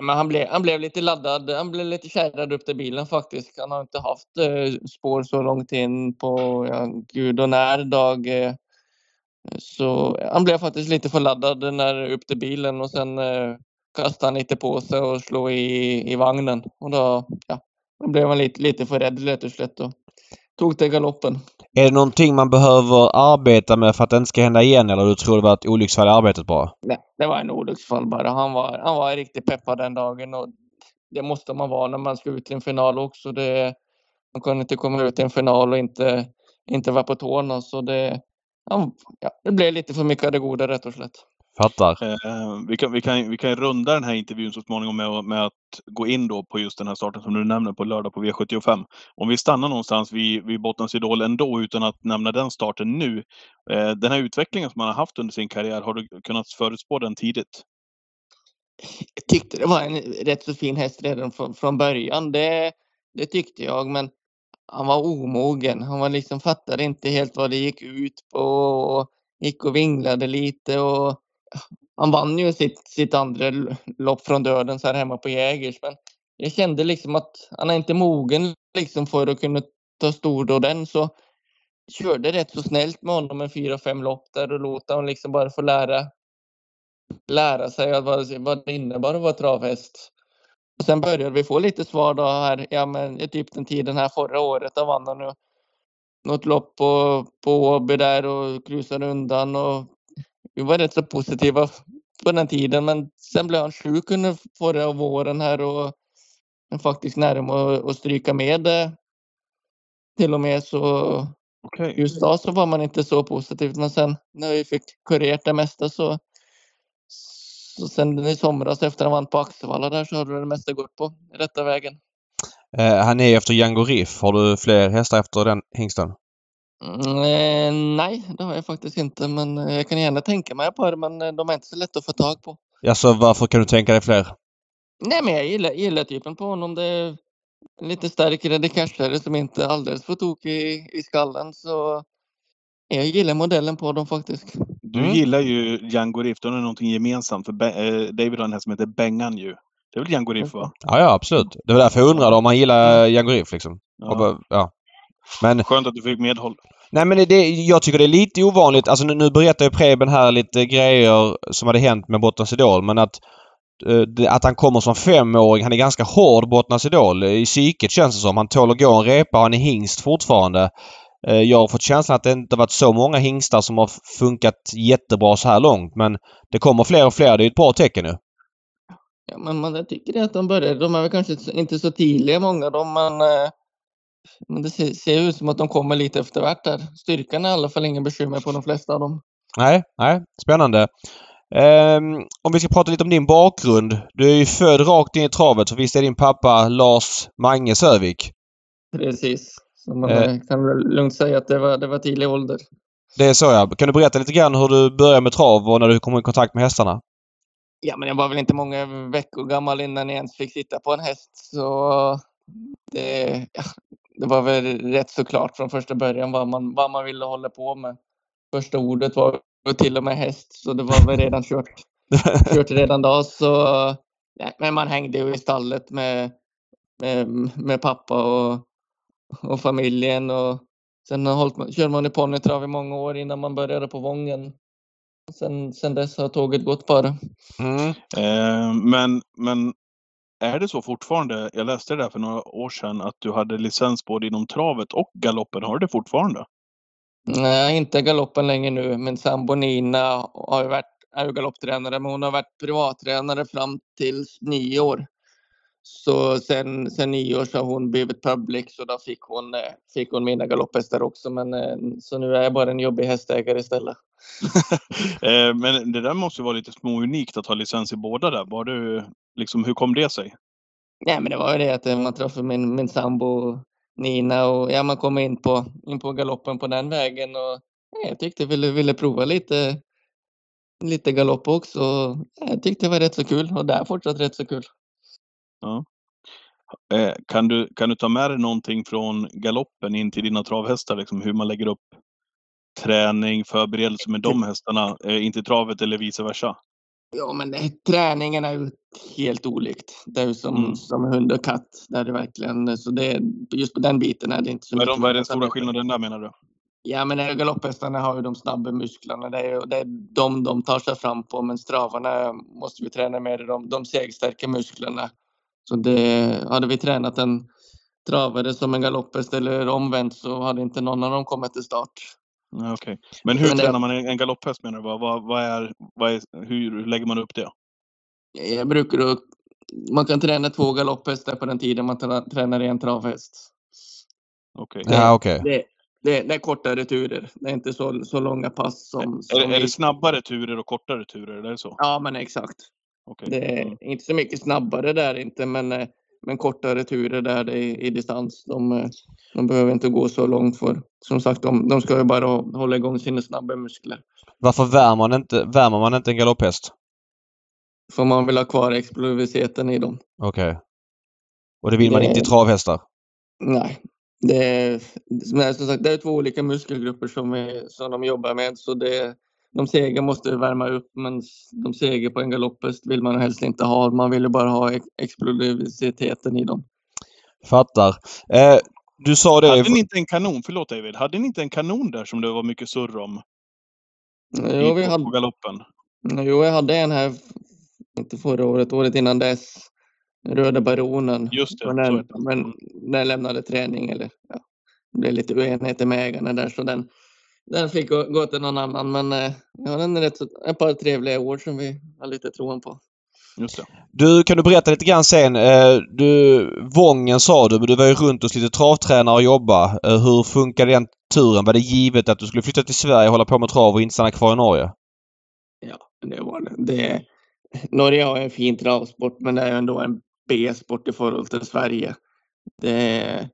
Men han blev, han blev lite laddad, han blev lite kärrad upp till bilen faktiskt. Han har inte haft eh, spår så långt in på ja, gud och när dag. Eh, så han blev faktiskt lite för laddad när upp till bilen och sen eh, kastade han lite på sig och slog i, i vagnen. Och då, ja, då blev han lite, lite för rädd lätt och slätt och tog till galoppen. Är det någonting man behöver arbeta med för att det inte ska hända igen eller du tror det var ett olycksfall i arbetet bara? Nej, det var en olycksfall bara. Han var, han var riktigt peppad den dagen och det måste man vara när man ska ut i en final också. Det, man kunde inte komma ut i en final och inte, inte vara på tårna. Så det, ja, det blev lite för mycket av det goda rätt och slätt. Fattar. Eh, vi, kan, vi, kan, vi kan runda den här intervjun så småningom med, att- med att gå in då på just den här starten som du nämner på lördag på V75. Om vi stannar någonstans vid, vid Bottnas Idol ändå utan att nämna den starten nu. Eh, den här utvecklingen som man har haft under sin karriär, har du kunnat förutspå den tidigt? Jag tyckte det var en rätt så fin häst redan från, från början. Det, det tyckte jag, men han var omogen. Han var liksom fattade inte helt vad det gick ut på och gick och vinglade lite och han vann ju sitt, sitt andra lopp från döden så här hemma på Jägers. Men jag kände liksom att han är inte mogen liksom för att kunna ta stordåden så körde rätt så snällt med honom en fyra, fem lopp där och låta honom liksom bara få lära lära sig att vad, vad det innebar att vara travhäst. Och sen började vi få lite svar då här, ja men typ den tiden här förra året, då vann han nu något lopp på, på Åby där och krusade undan och vi var rätt så positiva på den tiden men sen blev han sjuk under förra våren här och faktiskt nära att- stryka med det. Till och med så Okej. just då så var man inte så positivt men sen när vi fick kurerat det mesta så så sen i somras efter han vann på Axevalla där så har det mesta gått på rätta vägen. Eh, han är efter Django Riff. Har du fler hästar efter den hingsten? Mm, eh, nej, det har jag faktiskt inte men eh, jag kan gärna tänka mig på det men eh, de är inte så lätta att få tag på. Alltså varför kan du tänka dig fler? Nej men jag gillar, gillar typen på honom. Det är lite starkare decashare som inte är alldeles för tokig i, i skallen så jag gillar modellen på dem faktiskt. Du Mm. gillar ju Django Riff, de har någonting gemensamt. För David har en häst som heter Bengan ju. Det är väl Django Riff va? Ja, ja absolut. Det var därför jag undrade om han gillar Django Riff liksom. Ja. bara- ja. Men Skönt att du fick medhåll. Nej men det, jag tycker det är lite ovanligt. Alltså nu, nu berättar ju Preben här lite grejer som hade hänt med Bottnas Idol men att eh, att han kommer som femåring. Han är ganska hård Bottnas Idol. I psyket känns det som. Han tål att gå en repa. Han är hingst fortfarande. Eh, jag har fått känslan att det inte varit så många hingstar som har funkat jättebra så här långt men det kommer fler och fler. Det är ett bra tecken nu. Ja, men man, jag tycker det att de börjar. De är väl kanske inte så- inte så tidiga många av dem men, eh, men det ser, ser ut som att de kommer lite efter vart där. Styrkan är i alla fall inga bekymmer på de flesta av dem. Nej, nej. Spännande. Ehm, om vi ska prata lite om din bakgrund. Du är ju född rakt in i travet för visst är din pappa Lars Mange Sövik? Precis. Så man eh, kan väl lugnt säga att det var, det var tidig ålder. Det är så ja. Kan du berätta lite grann hur du började med trav och när du kom i kontakt med hästarna? Ja, men jag var väl inte många veckor gammal innan jag ens fick sitta på en häst. Så det, ja, det var väl rätt så klart från första början vad man, vad man ville hålla på med. Första ordet var till och med häst, så det var väl redan kört, *laughs* kört redan då. Så, nej, men man hängde ju i stallet med, med, med pappa och, och familjen. Och sen har hållit, man- körde man i ponnytrav i många år innan man började på Vången. sen, sen dess har tåget gått bara. Mm. Eh, men, men är det så fortfarande? Jag läste det där för några år sedan att du hade licens både inom travet och galoppen. Har du det fortfarande? Nej, inte galoppen längre nu. Min sambo Nina har ju varit, är ju galopptränare, men hon har varit privattränare fram till nio år. Så sen, sen nio år så har hon blivit public, så då fick hon, eh, fick hon mina galopphästar också. Men, eh, så nu är jag bara en jobbig hästägare istället. *laughs* eh, men det där måste ju vara lite småunikt att ha licens i båda där. Var du, liksom, hur kom det sig? Nej, men det var ju det att eh, man träffade min, min sambo Nina och ja, man kom in på, in på galoppen på den vägen och ja, jag tyckte jag ville, ville prova lite, lite galopp också. Jag tyckte det var rätt så kul och det är fortsatt rätt så kul. Ja. Eh, kan, du, kan du ta med dig någonting från galoppen in till dina travhästar? Liksom, hur man lägger upp träning, förberedelse med de hästarna, eh, in till travet eller vice versa? Ja, men det, träningen är ju helt olikt. Det är ju som, Mm. som hund och katt. Det är det verkligen. Så det, just på den biten är det inte så är, de, vad är den stora skillnaden där menar du? Ja, men galopphästarna har ju de snabba musklerna. Det är, det är de de tar sig fram på. Men stravarna måste vi träna med. De, de segstarka musklerna. Så det, hade vi tränat en travare som en galopphäst eller omvänt så hade inte någon av dem kommit till start. Ja, okej. Men hur Men det- tränar man en, galopphäst menar du? Vad, vad, vad är, vad är, hur, hur lägger man upp det? Jag brukar då, man kan träna två galopphästar på den tiden man tränar en travhäst. Okej. Ja, okej. Det, det, det är kortare turer. Det är inte så, så långa pass som... Är, som det- är det snabbare turer och kortare turer? Är det så? Ja, men exakt. Okej. Det är Mm. inte så mycket snabbare där inte, men, eh, men kortare turer där är i distans. De, eh, de behöver inte gå så långt för som sagt, de, de ska ju bara hå- hålla igång sina snabba muskler. Varför värmer man inte, värmer man inte en galopphäst? För man vill ha kvar explosiviteten i dem. Okej. Och det vill man Det- inte i travhästar? Nej, det är, är- som sagt, det är två olika muskelgrupper som, vi, som de jobbar med. Så det, de sega måste värma upp, men de sega på en galopphäst vill man helst inte ha. Man vill ju bara ha ex- explosiviteten i dem. Fattar. Eh, du sa det... Hade ni inte en kanon, förlåt David, hade ni inte en kanon där som det var mycket surr om Jo, vi hade, på galoppen? jo, jag hade en här, inte förra året, året innan dess. Röda Baronen. Just det, Men den, men Mm. den lämnade träning eller ja, det blev lite oenigheter med ägarna där så den, den fick gå, till någon annan. Men eh, ja, den är rätt ett par trevliga år som vi har lite troen på. Du, kan du berätta lite grann sen? Eh, du, Vången sa du, men du var ju runt hos lite travtränare och jobba. Eh, hur funkade den turen? Var det givet att du skulle flytta till Sverige hålla på med trav och inte stanna kvar i Norge? Ja, det var det. det. Norge har en fin travsport, men det är ändå en B-sport i förhållande till Sverige. Det,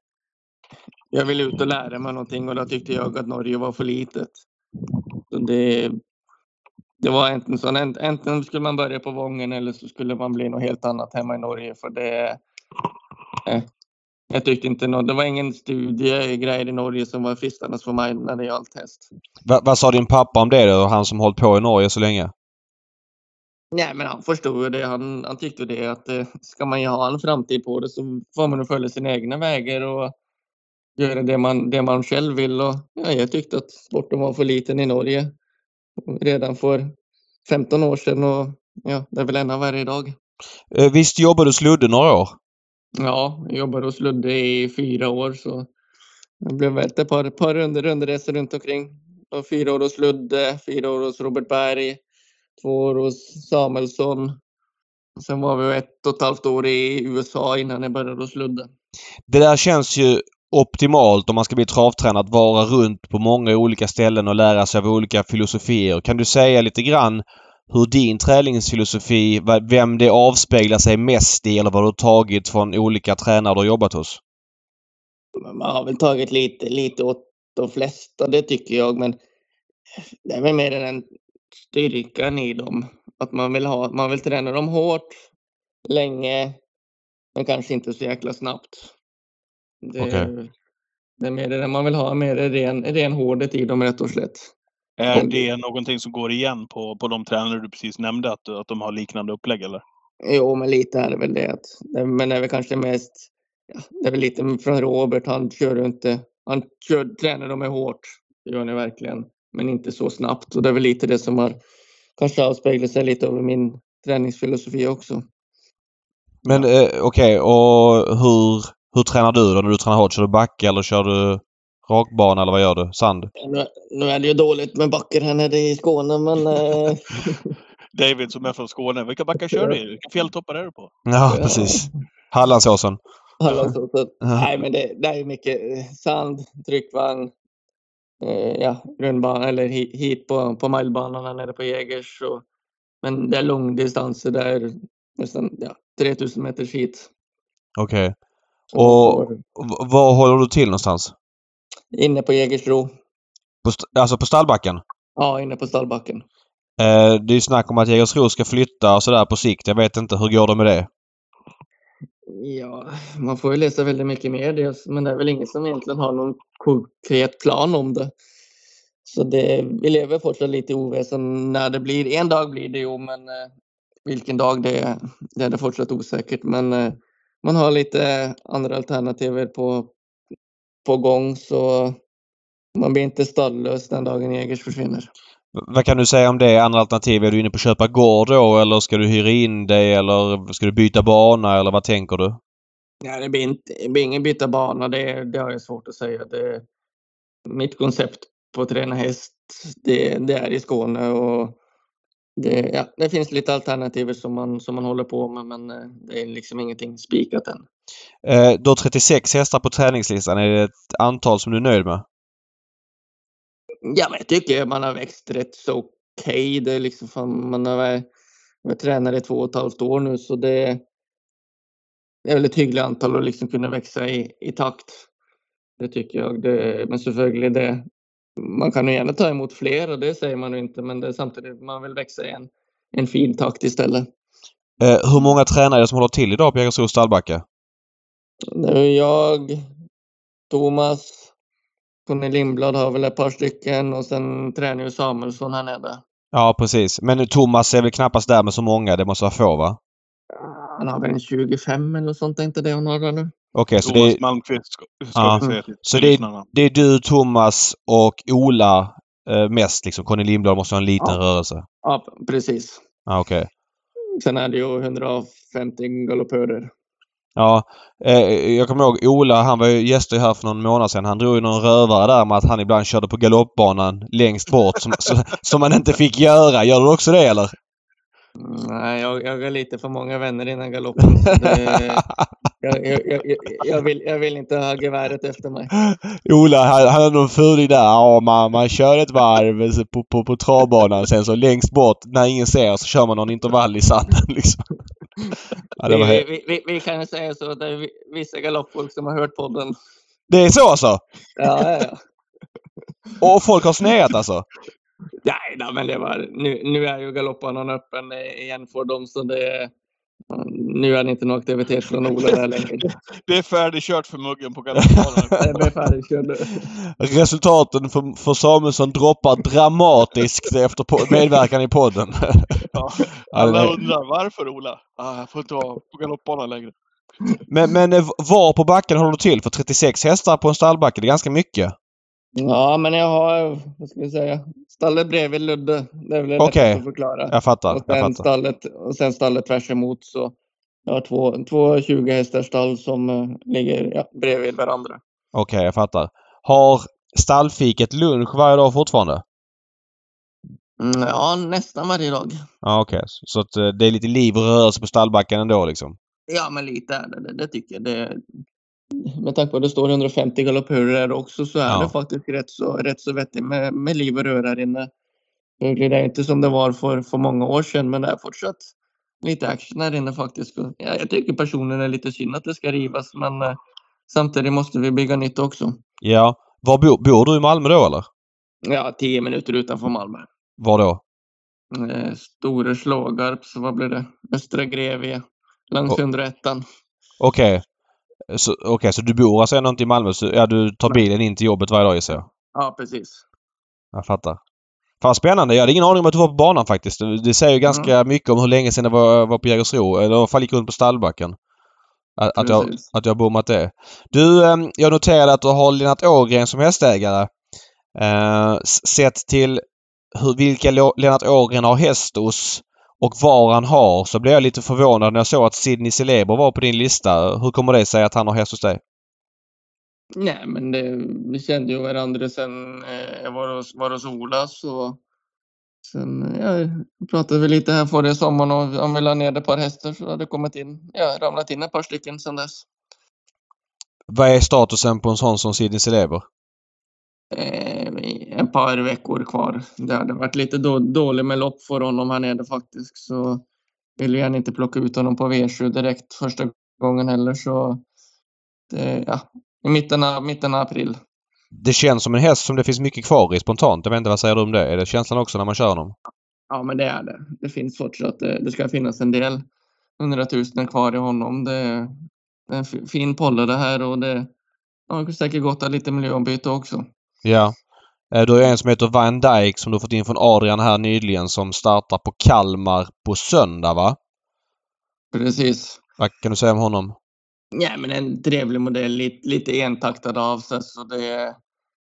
jag ville ut och lära mig någonting och då tyckte jag att Norge var för litet. Så det, det var enten så, ent- enten skulle man börja på Vången eller så skulle man bli något helt annat hemma i Norge för det. Eh, jag tyckte inte nå- det var ingen studiegrej i Norge som var fristande för mig när det gällde häst. Va, vad sa din pappa om det då? Han som hållit på i Norge så länge? Nej, men han förstod ju det. Han, han tyckte det att eh, ska man ju ha en framtid på det så får man följa sina egna vägar och göra det man, det man själv vill. Och, ja, jag tyckte att sporten var för liten i Norge redan för 15 år sedan och ja, det är väl ännu värre idag. Eh, visst jobbade du sludde några år? Ja, jag jobbade hos Ludde i fyra år så det blev väl ett par, par runder, rundresor runt omkring. Och fyra år hos Ludde, fyra år hos Robert Berg, två år hos Samuelsson. Sen var vi ett och ett halvt år i USA innan jag började hos Ludde. Det där känns ju optimalt om man ska bli travtränare att vara runt på många olika ställen och lära sig av olika filosofier. Kan du säga lite grann hur din träningsfilosofi, vem det avspeglar sig mest i eller vad du har tagit från olika tränare du har jobbat hos? Man har väl tagit lite, lite åt de flesta, det tycker jag. Men det är väl mer den styrkan i dem. Att man vill, ha, man vill träna dem hårt, länge, men kanske inte så jäkla snabbt. Det, Okej. det är mer det man vill ha, mer ren, ren hårdhet i dem rätt och slätt. Är det någonting som går igen på, på de tränare du precis nämnde? Att, att de har liknande upplägg eller? Jo, men lite är det väl det. Men det är väl kanske mest, ja, det är väl lite från Robert. Han kör inte, han kör, tränar dem hårt. Det gör ni verkligen. men inte så snabbt. Och det är väl lite det som har kanske avspeglat sig lite över min träningsfilosofi också. Men eh, okej, och hur, hur tränar du då när du tränar hårt? Kör du backe eller kör du rakbana eller vad gör du? Sand? Nu, nu är det ju dåligt med backar här nere i Skåne, men eh, *laughs* David som är från Skåne. Vilka backar kör du i? Vilka fjälltoppar är du på? Ja, precis. Hallandsåsen. alla så, så, Ja. Nej, men det, det är mycket sand, tryckvagn, eh, ja, grundbana eller hi- hit på, på milebanan här nere på Jägers. Och, men det är långdistanser där, nästan ja, 3000 meters hit. Okej. Man Och- Var håller du till någonstans? Inne på Jägersro. På alltså på stallbacken? Ja, inne på stallbacken. Eh, det är ju snack om att Jägersro ska flytta och sådär på sikt. Jag vet inte. Hur går det med det? Ja, man får ju läsa väldigt mycket mer dels, men det är väl ingen som egentligen har någon konkret plan om det. Så det, vi lever fortfarande lite i oväsen när det blir. En dag blir det ju, men eh, vilken dag det är, det är det fortsatt osäkert. Men eh, man har lite andra alternativ på, på gång så man blir inte stallös den dagen Jägers försvinner. Vad kan du säga om det? Andra alternativ? Är du inne på att köpa gård då eller ska du hyra in dig eller ska du byta bana eller vad tänker du? Ja, det blir, inte, det blir ingen byta bana, det, det har jag svårt att säga. Det, mitt koncept på att träna häst, det, det är i Skåne och det, ja, det finns lite alternativ som man, som man håller på med men eh, det är liksom ingenting spikat än. Eh, du har 36 hästar på träningslistan. Är det ett antal som du är nöjd med? Ja, men jag tycker man har växt rätt så okej. Det är liksom fan, man har varit tränare i två och ett halvt år nu så det, det är väl ett hyggligt antal att liksom kunna växa i, i takt. Det tycker jag. Det, men selvfølgelig det, man kan ju gärna ta emot fler och det säger man ju inte men det är samtidigt man vill växa i en, en fin takt istället. Eh, hur många tränare det som håller till idag på Jägersro stallbacke? Nu är jag, Thomas, Conny Lindblad har väl ett par stycken och sen tränar ju Samuelsson här nere. Ja, precis. Men Thomas är väl knappast där med så många. Det måste vara få, va? Han har väl en 25 eller sånt, är inte det han har nu? Okej, så det Thomas Malmqvist ska, ska Ja. vi säga till Så till det är- det är du, Thomas och Ola eh, mest liksom. Conny Lindblad måste ha en liten Ja. rörelse. Ja, precis. Ja, okej. Sen är det ju 150 galoppörer. Ja, eh, jag kommer ihåg Ola, han var ju gäst här för någon månad sedan. Han drog ju någon rövare där med att han ibland körde på galoppbanan längst bort som, *laughs* så, som man inte fick göra. Gör du också det eller? Nej, jag, jag har lite för många vänner innan galoppen. Det, *laughs* jag, jag, jag, vill, jag vill inte ha geväret efter mig. Ola, han, han hade någon fuling där. Ja, man, man kör ett varv på, på, på travbanan. Sen så längst bort, när ingen ser, så kör man någon intervall i sanden *laughs* liksom. Ja, var vi, vi, vi, vi kan ju säga så att det är vi- vissa galoppfolk som har hört podden. det är så alltså? Ja, ja, ja. Och folk har sneat alltså? Nej, nej, men det var, nu, nu är ju galoppbanan öppen igen för dem så det nu är det inte någon aktivitet från Ola där längre. *laughs* Det är färdigkört för muggen på *laughs* galoppbanan. Det är färdigkörd nu. Resultaten för, för Samuelsson droppar dramatiskt efter po- medverkan i podden. *laughs* Ja. Alla undrar varför Ola? Ah, jag får inte vara på galoppbanan längre. Men, men eh, var på backen håller du till? För 36 hästar på en stallbacke, det är ganska mycket. Ja, men jag har, vad ska vi säga, stallet bredvid Ludde. Det är väl lätt Okej. att förklara. Jag fattar. och, Jag sen fattar. stallet, och sen stallet tvärs emot så jag har två, två 20 hästars stall som eh, ligger ja, bredvid varandra. Okej, jag fattar. Har stallfiket lunch varje dag fortfarande? Mm, ja, nästan varje dag. Ja, okej. Så, så att eh, det är lite liv och rörelse på stallbacken ändå liksom? Ja, men lite är det. Det, det tycker jag. Det, med tanke på att det står 150 galoppörer där också så är Ja. det faktiskt rätt så, rätt så vettigt med, med liv och röra här inne. Det är inte som det var för, för många år sedan, men det är fortsatt lite action här inne faktiskt. Och, Ja, jag tycker personligen är lite synd att det ska rivas, men eh, samtidigt måste vi bygga nytt också. Ja. Var bor, bor du i Malmö då eller? Ja, tio minuter utanför Malmö. Var då? Eh, Store Slågarp, så vad blir det? Östra Grevie, längs Och- 101 Okej. Så, okej, så du bor alltså ändå inte i Malmö? Så, ja, du tar bilen in till jobbet varje dag gissar jag? Ja, precis. Jag fattar. Fan spännande. Jag hade ingen aning om att du var på banan faktiskt. Det säger ju ganska mycket om hur länge sedan det var, var på Jägersro. Eller i alla fall gick runt på stallbacken. Att, att, jag, Precis. att jag bommat det. Du, ehm, jag noterade att du har Lennart Ågren som hästägare. Eh, sett till hur, vilka Lennart Ågren har häst hos och var han har så blev jag lite förvånad när jag såg att Sidney Celeber var på din lista. Hur kommer det sig att han har häst hos dig? Nej, men det, vi kände ju varandra sen eh, jag var hos, var hos Ola så sen ja, pratade vi lite här förra sommaren och om vi la ner ett par hästar så hade det kommit in, ja, ramlat in ett par stycken sen dess. Vad är statusen på en sån som Sidney Celeber? Eh, ett par veckor kvar. Det hade varit lite då, dåligt med lopp för honom här nere faktiskt så ville jag inte plocka ut honom på V7 direkt första gången heller så det, ja, i mitten av, mitten av april. Det känns som en häst som det finns mycket kvar i spontant. Jag vet inte, vad säger du om det? Är det känslan också när man kör honom? Ja, men det är det. Det finns fortsatt. Det, det ska finnas en del hundratusen kvar i honom. Det, är en fi- fin polle det här och det har säkert gått av lite miljöombyte också. Ja. Eh, Du har en som heter Van Dijk som du fått in från Adrian här nyligen som startar på Kalmar på söndag va? Precis. Vad kan du säga om honom? Ja, men en trevlig modell, lite, lite entaktad av sig så det, är-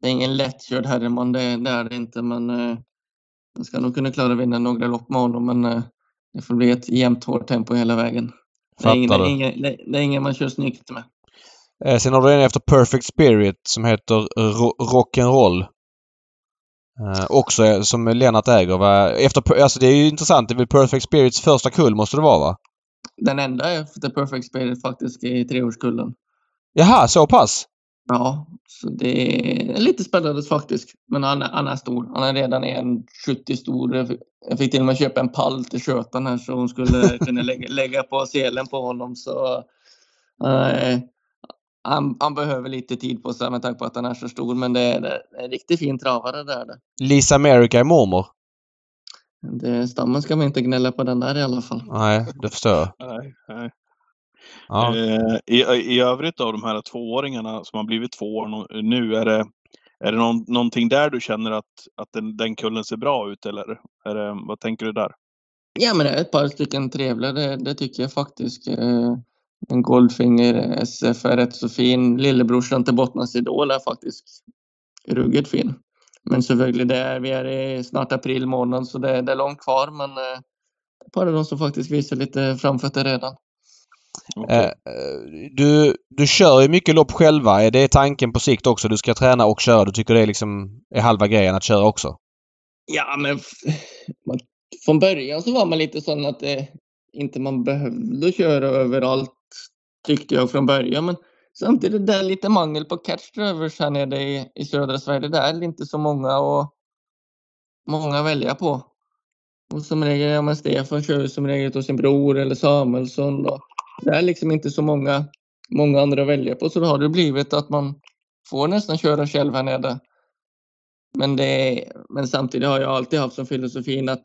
det är ingen lättkörd herreman, det, det är det inte. Men eh, jag ska nog kunna klara att vinna några lopp med honom, men eh, det får bli ett jämnt hårt tempo hela vägen. Det är, ingen, det, Fattar är ingen, det, det är ingen man kör snyggt med. Eh, Sen har du en efter Perfect Spirit som heter Ro- Rock'n'Roll. Eh, också eh, som Lennart äger. Va? Efter, alltså det är ju intressant. Det är väl Perfect Spirits första kull måste det vara va? Den enda efter Perfect Spirit faktiskt i treårskullen. Jaha, så pass? Ja, så det är lite spännande faktiskt. Men han, han är stor. Han är redan 1,70 stor. Jag fick- Jag fick till och med köpa en pall till skötan här så hon skulle kunna *laughs* lägga, lägga på selen på honom. Så eh, han, han behöver lite tid på sig med tanke på att han är så stor. Men det är, det är en riktigt fin travare det är det. Lisa America är mormor? det. Stammen ska man inte gnälla på den där i alla fall. Nej, det förstår jag. Nej, nej. Ja. Eh, i, I övrigt av de här tvååringarna som har blivit två år nu, är det, är det någon, någonting där du känner att, att den, den kullen ser bra ut eller? Är det, vad tänker du där? Ja, men det är ett par stycken trevliga, det, det tycker jag faktiskt. Eh, En Goldfinger SF är rätt så fin. Lillebrorsan till Bottnas Idol är faktiskt ruggigt fin. Men selvfølgelig, det är, vi är i snart april månad så det, det är långt kvar. Men eh, ett par av de som faktiskt visar lite framfötter redan. Eh, eh, du, du kör ju mycket lopp själva. Är det tanken på sikt också? Du ska träna och köra. Du tycker det är liksom är halva grejen att köra också? Ja, men man, från början så var man lite sån att det, inte man behövde köra överallt tyckte jag från början. Men samtidigt det är lite mangel på catch drivers här nere i, i södra Sverige. Det är inte så många och många att välja på. Och som regel, ja men Stefan kör ju som regel till sin bror eller Samuelsson. Och det är liksom inte så många, många andra att välja på. Så då har det blivit att man får nästan köra själv här nere. Men, det men samtidigt har jag alltid haft som filosofin att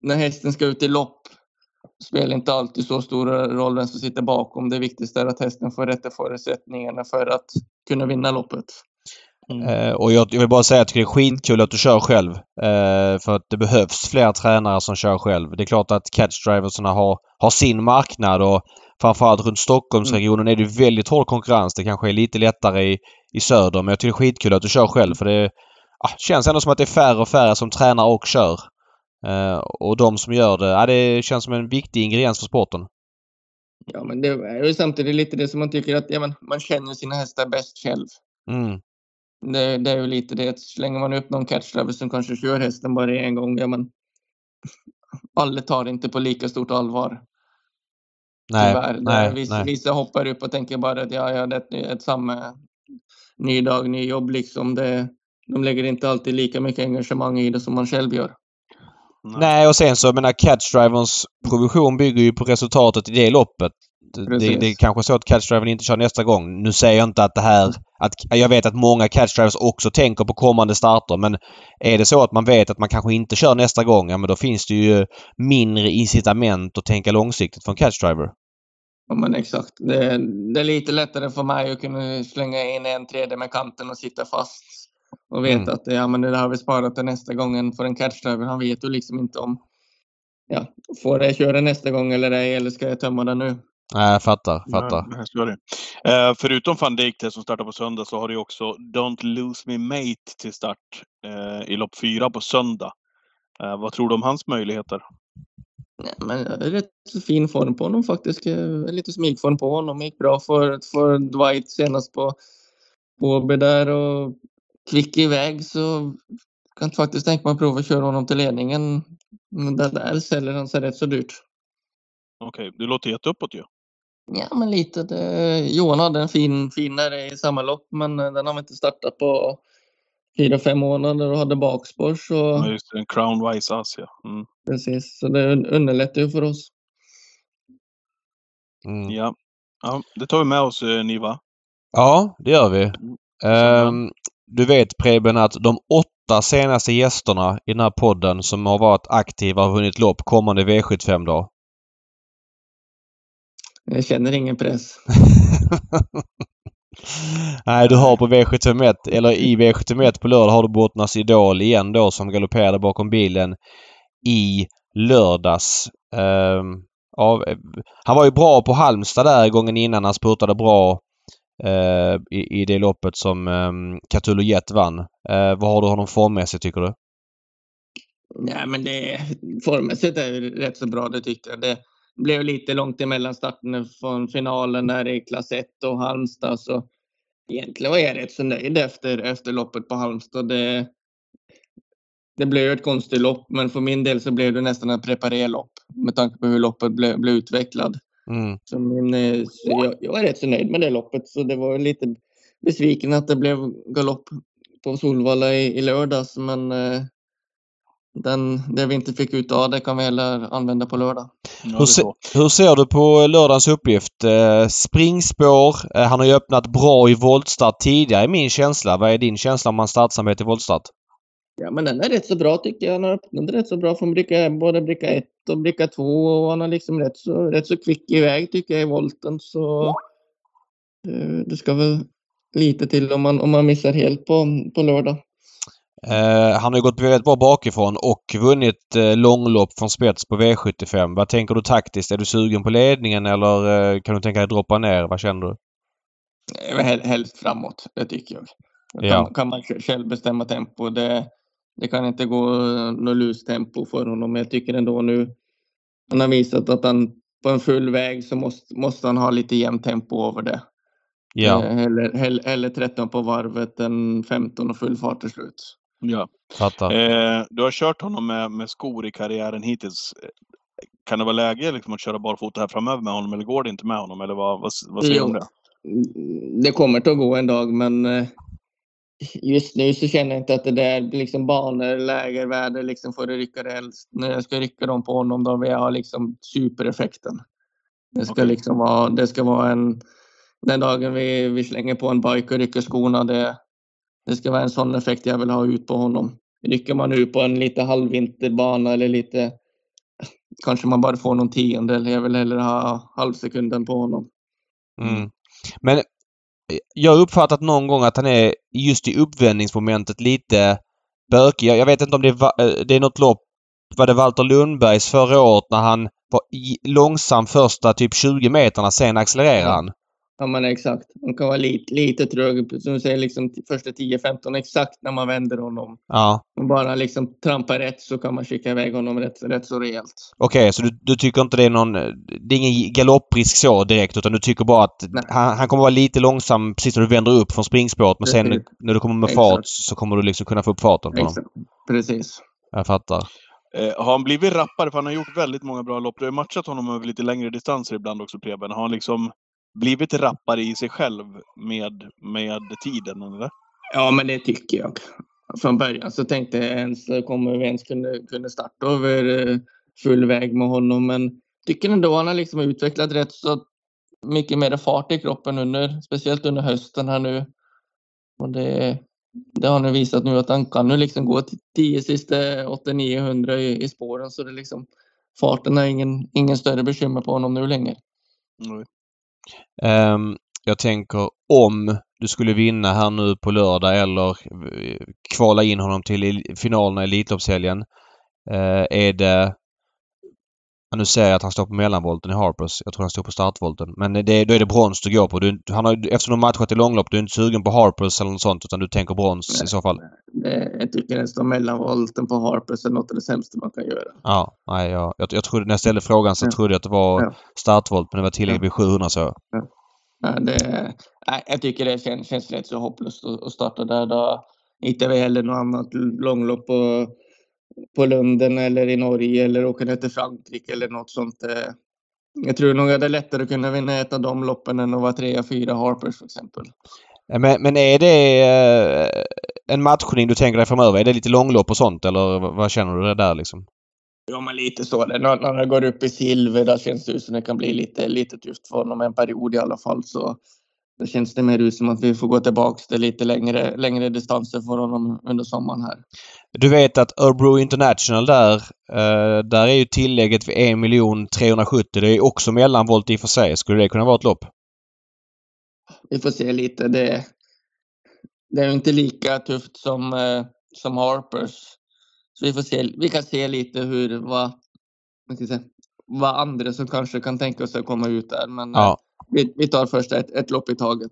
när hästen ska ut i lopp spelar inte alltid så stor roll vem som sitter bakom. Det viktigaste är att hästen får rätta förutsättningarna för att kunna vinna loppet. Mm. Eh, och jag, jag vill bara säga att jag tycker det är skitkul att du kör själv. Eh, för att det behövs fler tränare som kör själv. Det är klart att catchdriversarna har, har sin marknad och framförallt runt Stockholmsregionen är det väldigt hård konkurrens. Det kanske är lite lättare i, i söder men jag tycker det är skitkul att du kör själv för det ah, känns ändå som att det är färre och färre som tränar och kör. Eh, och de som gör det, ah, det känns som en viktig ingrediens för sporten. Ja, men det är ju samtidigt lite det som man tycker att ja, men man känner sina hästar bäst själv. Mm. Det, det är ju lite det. Slänger man upp någon catchdriver som kanske kör hästen bara en gång, ja men alla tar det inte på lika stort allvar. Nej, Tyvärr. nej, vissa, nej. vissa hoppar upp och tänker bara att ja, ja, det är ett samma ny dag, ny jobb liksom. Det, de lägger inte alltid lika mycket engagemang i det som man själv gör. Nej, och sen så jag menar catchdriverns provision bygger ju på resultatet i det loppet. Det, det är kanske så att catchdrivern inte kör nästa gång. Nu säger jag inte att det här... Att, jag vet att många catchdrivers också tänker på kommande starter men är det så att man vet att man kanske inte kör nästa gång, ja men då finns det ju mindre incitament att tänka långsiktigt för en catchdriver. Ja, men exakt. Det, det är lite lättare för mig att kunna slänga in en tredje med kanten och sitta fast och veta Mm. att ja, men det där har vi sparat till nästa gång för en catchdriver. Han vet ju liksom inte om ja, får jag köra nästa gång eller ej eller ska jag tömma den nu? Nej, jag fattar. fattar. Nej, det. Eh, förutom van Dijk det som startar på söndag så har du ju också Don't Lose Me Mate till start eh, i lopp fyra på söndag. Eh, vad tror du om hans möjligheter? Nej, men det är rätt fin form på honom faktiskt. Lite smygform på honom. Gick bra för, för Dwight senast på Åby där och kvick iväg så kan faktiskt tänka mig att prova att köra honom till ledningen. Men det där säljer han sig rätt så dyrt. Okej, du låter jätteuppåt ju. Ja, men lite. Det, Johan hade en fin, finare i samma lopp, men eh, den har vi inte startat på fyra, fem månader och hade bakspår. Så Ja, just det, en Crown Wise Ass ja. Mm. precis, så det un- underlättar ju för oss. Mm. ja. Ja, det tar vi med oss eh, Niva. Ja, det gör vi. Spännande. Ehm, du vet Preben att de åtta senaste gästerna i den här podden som har varit aktiva och vunnit lopp kommande V75 då. Jag känner ingen press. *laughs* Nej, du har på V751, eller i V751 på lördag har du Bottnas Idol igen då som galopperade bakom bilen i lördags. Ehm, ja, eh, han var ju bra på Halmstad där gången innan. Han spurtade bra Eh, i, i det loppet som um, Jet vann. Eh, vad har du honom formmässigt tycker du? Nej, men det formmässigt är det rätt så bra, det tyckte jag. Det blev lite långt emellan starten från finalen där i klass 1 och Halmstad. Så egentligen var jag rätt så nöjd efter, efter loppet på Halmstad. Det, det blev ett konstigt lopp, men för min del så blev det nästan ett preparerlopp med tanke på hur loppet blev, blev utvecklat. Mm. Så min, eh, så jag, jag är rätt så nöjd med det loppet, så det var lite besviken att det blev galopp på Solvalla i, i lördags, men eh, den, det vi inte fick ut av det kan vi heller använda på lördag. Hur, är se, hur ser du på lördagens uppgift? Eh, springspår. Eh, han har ju öppnat bra i voltstart tidigare, i min känsla. Vad är din känsla om hans startsamhet i voltstart? Ja, men den är rätt så bra tycker jag. Han har öppnat rätt så bra från bricka, både bricka 1 och bricka 2 och han har liksom rätt så, rätt så kvick iväg tycker jag i volten. Så det ska väl lite till om man, om man missar helt på, på lördag. Eh, han har ju gått väldigt bra bakifrån och vunnit eh, långlopp från spets på V75. Vad tänker du taktiskt? Är du sugen på ledningen eller eh, kan du tänka dig droppa ner? Vad känner du? Eh, hel- Helst framåt, det tycker jag. Kan, Ja. kan man sj- själv bestämma tempo. Det, det kan inte gå något lustempo för honom. Jag tycker ändå nu han har visat att han på en full väg så måste, måste han ha lite jämnt tempo över det. Ja, Eh, Eller, hell- eller 13 på varvet än 15 och full fart till slut. Ja. fattar. Eh, du har kört honom med, med skor i karriären hittills. Eh, Kan det vara läge liksom, att köra barfota här framöver med honom eller går det inte med honom? Eller vad, vad, vad säger du om det? Det kommer att gå en dag, men eh, just nu så känner jag inte att det där liksom banor, läger, väder liksom får det rycka helst. När jag ska rycka dem på honom då vill jag ha liksom supereffekten. Det ska Okej. liksom vara, det ska vara en, den dagen vi, vi slänger på en bike och rycker skorna, det, det ska vara en sån effekt jag vill ha ut på honom. Rycker man ut på en lite halvvinterbana eller lite, kanske man bara får någon tiondel. Jag vill hellre ha halvsekunden på honom. Mm. Men jag har uppfattat någon gång att han är just i uppvändningsmomentet lite bökig. Jag, jag vet inte om det är, eh, det är något lopp. Var det Walter Lundbergs förra året när han var i, långsam första typ 20 meterna, sen accelererar han. Ja, men exakt. Han kan vara lite, lite trög, som du säger, liksom första 10-15 exakt när man vänder honom. Ja. Om bara liksom trampar rätt så kan man skicka iväg honom rätt, rätt så rejält. Okej, så du, du tycker inte det är någon... Det är ingen galopprisk så direkt utan du tycker bara att han, han kommer vara lite långsam precis när du vänder upp från springspåret men sen när du kommer med Exakt. fart så kommer du liksom kunna få upp farten på honom. Exakt. Precis. Jag fattar. Eh, har han blivit rappare? För han har gjort väldigt många bra lopp. Du har matchat honom över lite längre distanser ibland också, Preben. Har han liksom blivit rappare i sig själv med, med tiden, eller? Ja, men det tycker jag. Från början så tänkte jag ens, kommer vi ens kunna, kunna starta över eh, full väg med honom. Men tycker ändå han har liksom utvecklat rätt så mycket mer fart i kroppen under, speciellt under hösten här nu. Och det, det har han visat nu att han kan nu liksom gå till 10 sista 800-900 i, i spåren. Så det liksom, farten är ingen, ingen större bekymmer på honom nu längre. Ehm, jag tänker om du skulle vinna här nu på lördag eller eh, kvala in honom till finalerna i Elitloppshelgen. Eh, är det Ja, nu ser jag att han står på mellanvolten i Harpers. Jag tror han står på startvolten. Men det, då är det brons du går på. Du, han har, eftersom du har matchat i långlopp, du är inte sugen på Harpers eller något sånt utan du tänker brons Nej. i så fall. Det, jag tycker den står mellanvolten på Harpers är något av det sämsta man kan göra. Ja, nej, jag, jag, jag trodde, när jag ställde frågan så Ja. trodde jag att det var Ja. startvolt men det var tillgängligt vid 700 så. Ja, det, nej, jag tycker det känns, känns rätt så hopplöst att, starta där. Då hittar vi heller något annat långlopp på, på Lunden eller i Norge eller åka ner till Frankrike eller något sånt. eh. Jag tror nog att det är lättare att kunna vinna ett av de loppen än att vara trea, fyra Harpers för exempel. Men, men är det eh, en matchning du tänker dig framöver? Är det lite långlopp och sånt eller vad, känner du där liksom? Ja, men lite så. När, när det går upp i silver, där känns det ut som det kan bli lite, lite tufft för honom en period i alla fall. Så då känns det mer ut som att vi får gå tillbaks till lite längre, längre distanser för honom under sommaren här. Du vet att Örebro International där, eh, där är ju tillägget vid 1 370 Det är också mellanvolt i och för sig. Skulle det kunna vara ett lopp? vi får se lite. Det, det är ju inte lika tufft som, eh, som Harpers. Så vi får se. Vi kan se lite hur vad, vad andra som kanske kan tänka sig att komma ut där. Men eh, Ja, vi, vi tar först ett, ett lopp i taget.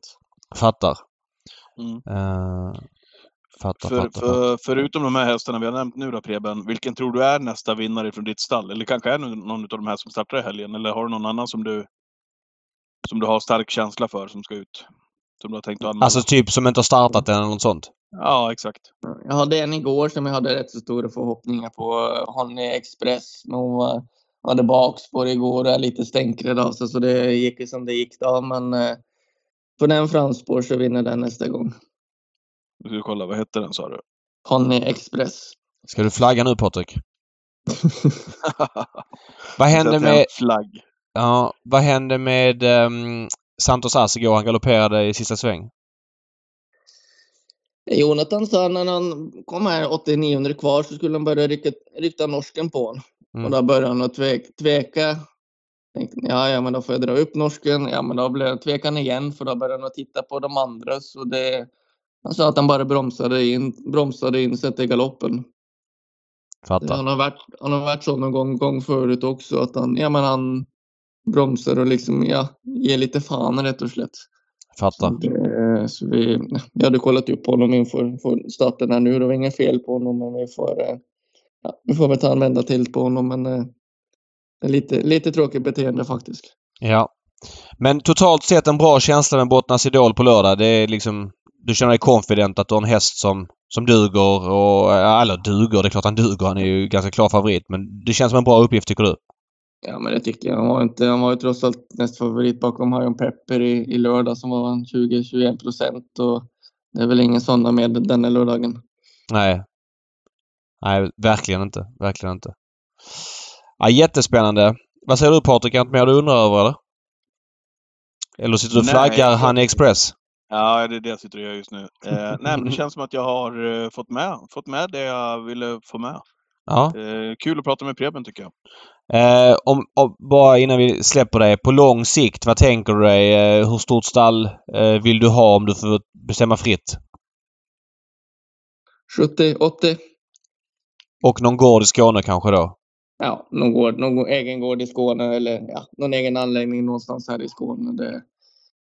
fattar. Mm. Eh, fattar, För, fattar, för, förutom de här hästarna vi har nämnt nu då Preben, vilken tror du är nästa vinnare från ditt stall? Eller kanske är någon av de här som startar i helgen? Eller har du någon annan som du, som du har stark känsla för som ska ut? Som du har tänkt att? Alltså typ som inte har startat eller något sånt? Ja, exakt. Jag hade en igår som jag hade rätt så stora förhoppningar på. Honey Express. Men hon var, hade bakspår igår och är lite stänkrädd av sig. Så det gick ju som det gick då. Men eh, på den framspår så vinner den nästa gång. Du ska kolla, vad hette den sa du? Honey Express. Ska du flagga nu Patrik? *laughs* Vad hände med... Flagg. Ja, vad hände med um, Santos Ass igår? Han galopperade i sista sväng. Jonathan sa när han kom här 89 kvar så skulle han börja rikta, rikta norsken på honom. Mm. Och då började han att tvek, tveka. Tänkte, ja, ja, men då får jag dra upp norsken. Ja, men då blev tvekan igen för då började han att titta på de andra. Så det, han sa att han bara bromsade in, bromsade in sätta i galoppen. Fattar. Han har varit, han har varit så någon gång, gång förut också att han, ja, men han bromsar och liksom, ja, ger lite fan rätt och slätt. Så, Fattar. det, så vi, jag hade kollat upp honom inför för starten här nu. Det var inga fel på honom, men vi får, eh, ja, vi får väl ta en vända till på honom. Men eh, lite, lite tråkigt beteende faktiskt. Ja. Men totalt sett en bra känsla med Bottnas Idol på lördag. Det är liksom... Du känner dig confident att du har en häst som, som duger och... Eller duger, det är klart han duger. Han är ju ganska klar favorit. Men det känns som en bra uppgift tycker du? Ja, men det tycker jag. Han var, inte, han var ju trots allt näst favorit bakom Hajon Pepper i, i lördag som var 20-21 procent. Och det är väl ingen sådana med denna lördagen. Nej. Nej, verkligen inte. Verkligen inte. Ja, jättespännande. Vad säger du Patrik? Är det något mer du undrar över eller? Eller sitter du och flaggar jag- Honey Express? Ja, det är det jag sitter och gör just nu. Eh, *laughs* nej, men det känns som att jag har eh, fått med, fått med det jag ville få med. Ja. Eh, kul att prata med Preben tycker jag. Eh, om, om, bara innan vi släpper det. På lång sikt, vad tänker du dig? Eh, hur stort stall eh, vill du ha om du får bestämma fritt? 70, 80. Och någon gård i Skåne kanske då? Ja, någon, gård, någon egen gård i Skåne eller ja, någon egen anläggning någonstans här i Skåne. Det,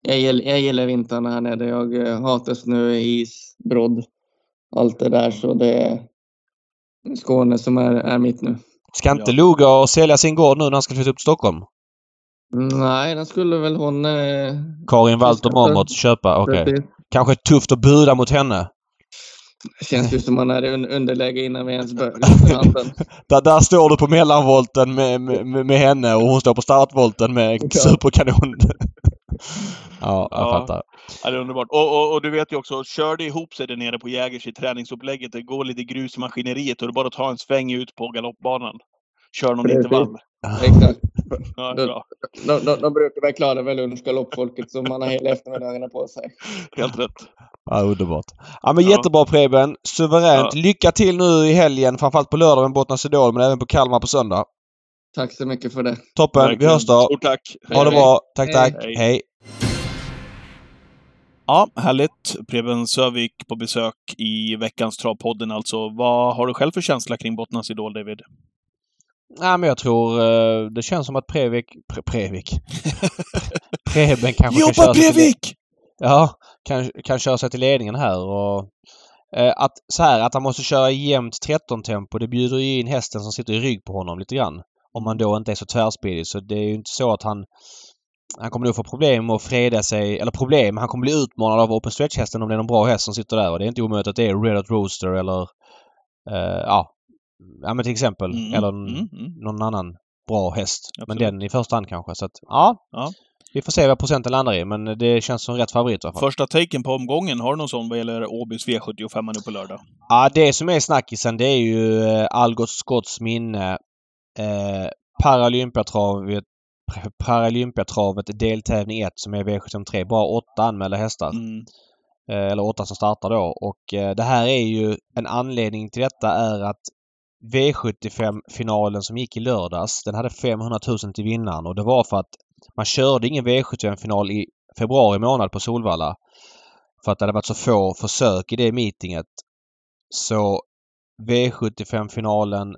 jag, gillar, jag gillar vintrarna här nere. Jag eh, hatar snö, is, brodd. Allt det där. Så det är Skåne som är, är mitt nu. Ska inte Ja. Luga och sälja sin gård nu när han ska flytta upp till Stockholm? Nej, den skulle väl hon... Eh, Karin Walter. Momot köpa? Okej. precis. Kanske tufft att buda mot henne? Det känns ju som man är i un- underläge innan vi ens handen. *laughs* Där, där står du på mellanvolten med, med, med henne och hon står på startvolten med Ja. superkanon. *laughs* ja, jag Ja. fattar. Ja, det är underbart. Och, och, och du vet ju också, kör det ihop sig där nere på Jägers i träningsupplägget, det går lite grus i maskineriet och det är bara att ta en sväng ut på galoppbanan. Kör någon Precis. intervall. Exakt. *laughs* Ja, bra. De, de, de brukar väl klara väl lunchgaloppfolket så man har hela eftermiddagarna på sig. Helt rätt. Ja, underbart. Ja, men Ja. jättebra Preben. Suveränt. Ja. Lycka till nu i helgen. Framförallt på lördag med Bottnas Idol, men även på Kalmar på söndag. Tack så mycket för det. Toppen. Vi hörs då. Stort tack. Ha det bra. Tack, Hej. tack. Hej. Hej. Ja, härligt. Preben Sövik på besök i veckans Travpodden alltså. Vad har du själv för känsla kring Bottnas Idol, David? Nej, men jag tror eh, det känns som att Previk... Pre, Previk? Preben kanske kan köra Jobba sig till! Ja, kan, kan köra sig till ledningen här och... Eh, att, så här, att han måste köra jämnt 13-tempo, det bjuder ju in hästen som sitter i rygg på honom lite grann. Om man då inte är så tvärspidig. Så det är ju inte så att han... Han kommer nog få problem att freda sig, eller problem, han kommer bli utmanad av Open Stretch-hästen om det är någon bra häst som sitter där och det är inte omöjligt att det är Red Hot Rooster eller... Eh, ja. Ja men till exempel. Mm, Eller mm, mm. någon annan bra häst. Men Absolut. den i första hand kanske. Så att, ja. Ja. Vi får se vad procenten landar i men det känns som rätt favorit i alla fall. Första taken på omgången, har du någon sån vad gäller Åbys V75 nu på lördag? Ja, det som är snackisen det är ju eh, Algot Scotts minne. Eh, Paralympiatravet Paralympiatravet deltävling 1 som är V753. Bara åtta anmälda hästar. Mm. Eh, eller åtta som startar då. Och eh, det här är ju en anledning till detta är att V75-finalen som gick i lördags den hade 500 000 till vinnaren och det var för att man körde ingen V75-final i februari månad på Solvalla. För att det hade varit så få försök i det meetinget. Så V75-finalen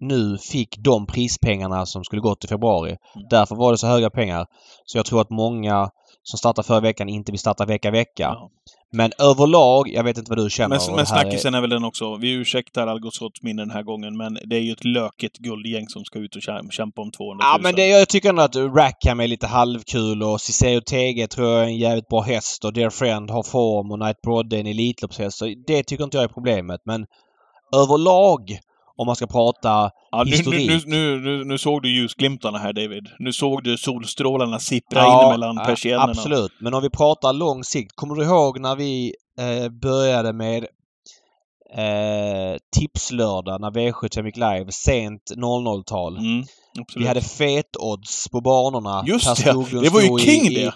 nu fick de prispengarna som skulle gått i februari. Mm. Därför var det så höga pengar. Så jag tror att många som startar förra veckan inte vill starta vecka vecka. Ja. Men överlag, jag vet inte vad du känner. Men, och men är- snackisen är väl den också. Vi ursäktar Algot Scotts minne den här gången, men det är ju ett lökigt guldgäng som ska ut och kä- kämpa om 200 000. Ja men det, jag tycker ändå att Rackham är lite halvkul och Ciceo TG tror jag är en jävligt bra häst och Dear Friend har form och Night Brodde är en Elitloppshäst. Så det tycker inte jag är problemet. Men överlag, om man ska prata ja, historik. nu, nu, nu, nu såg du ljusglimtarna här David. Nu såg du solstrålarna sippra in mellan ja, persiennerna. Absolut. Men om vi pratar lång sikt. Kommer du ihåg när vi eh, började med eh, Tipslördag när V75 gick live sent 00-tal? Mm. Vi hade fet-odds på banorna. Just det! Det var ju king i, det!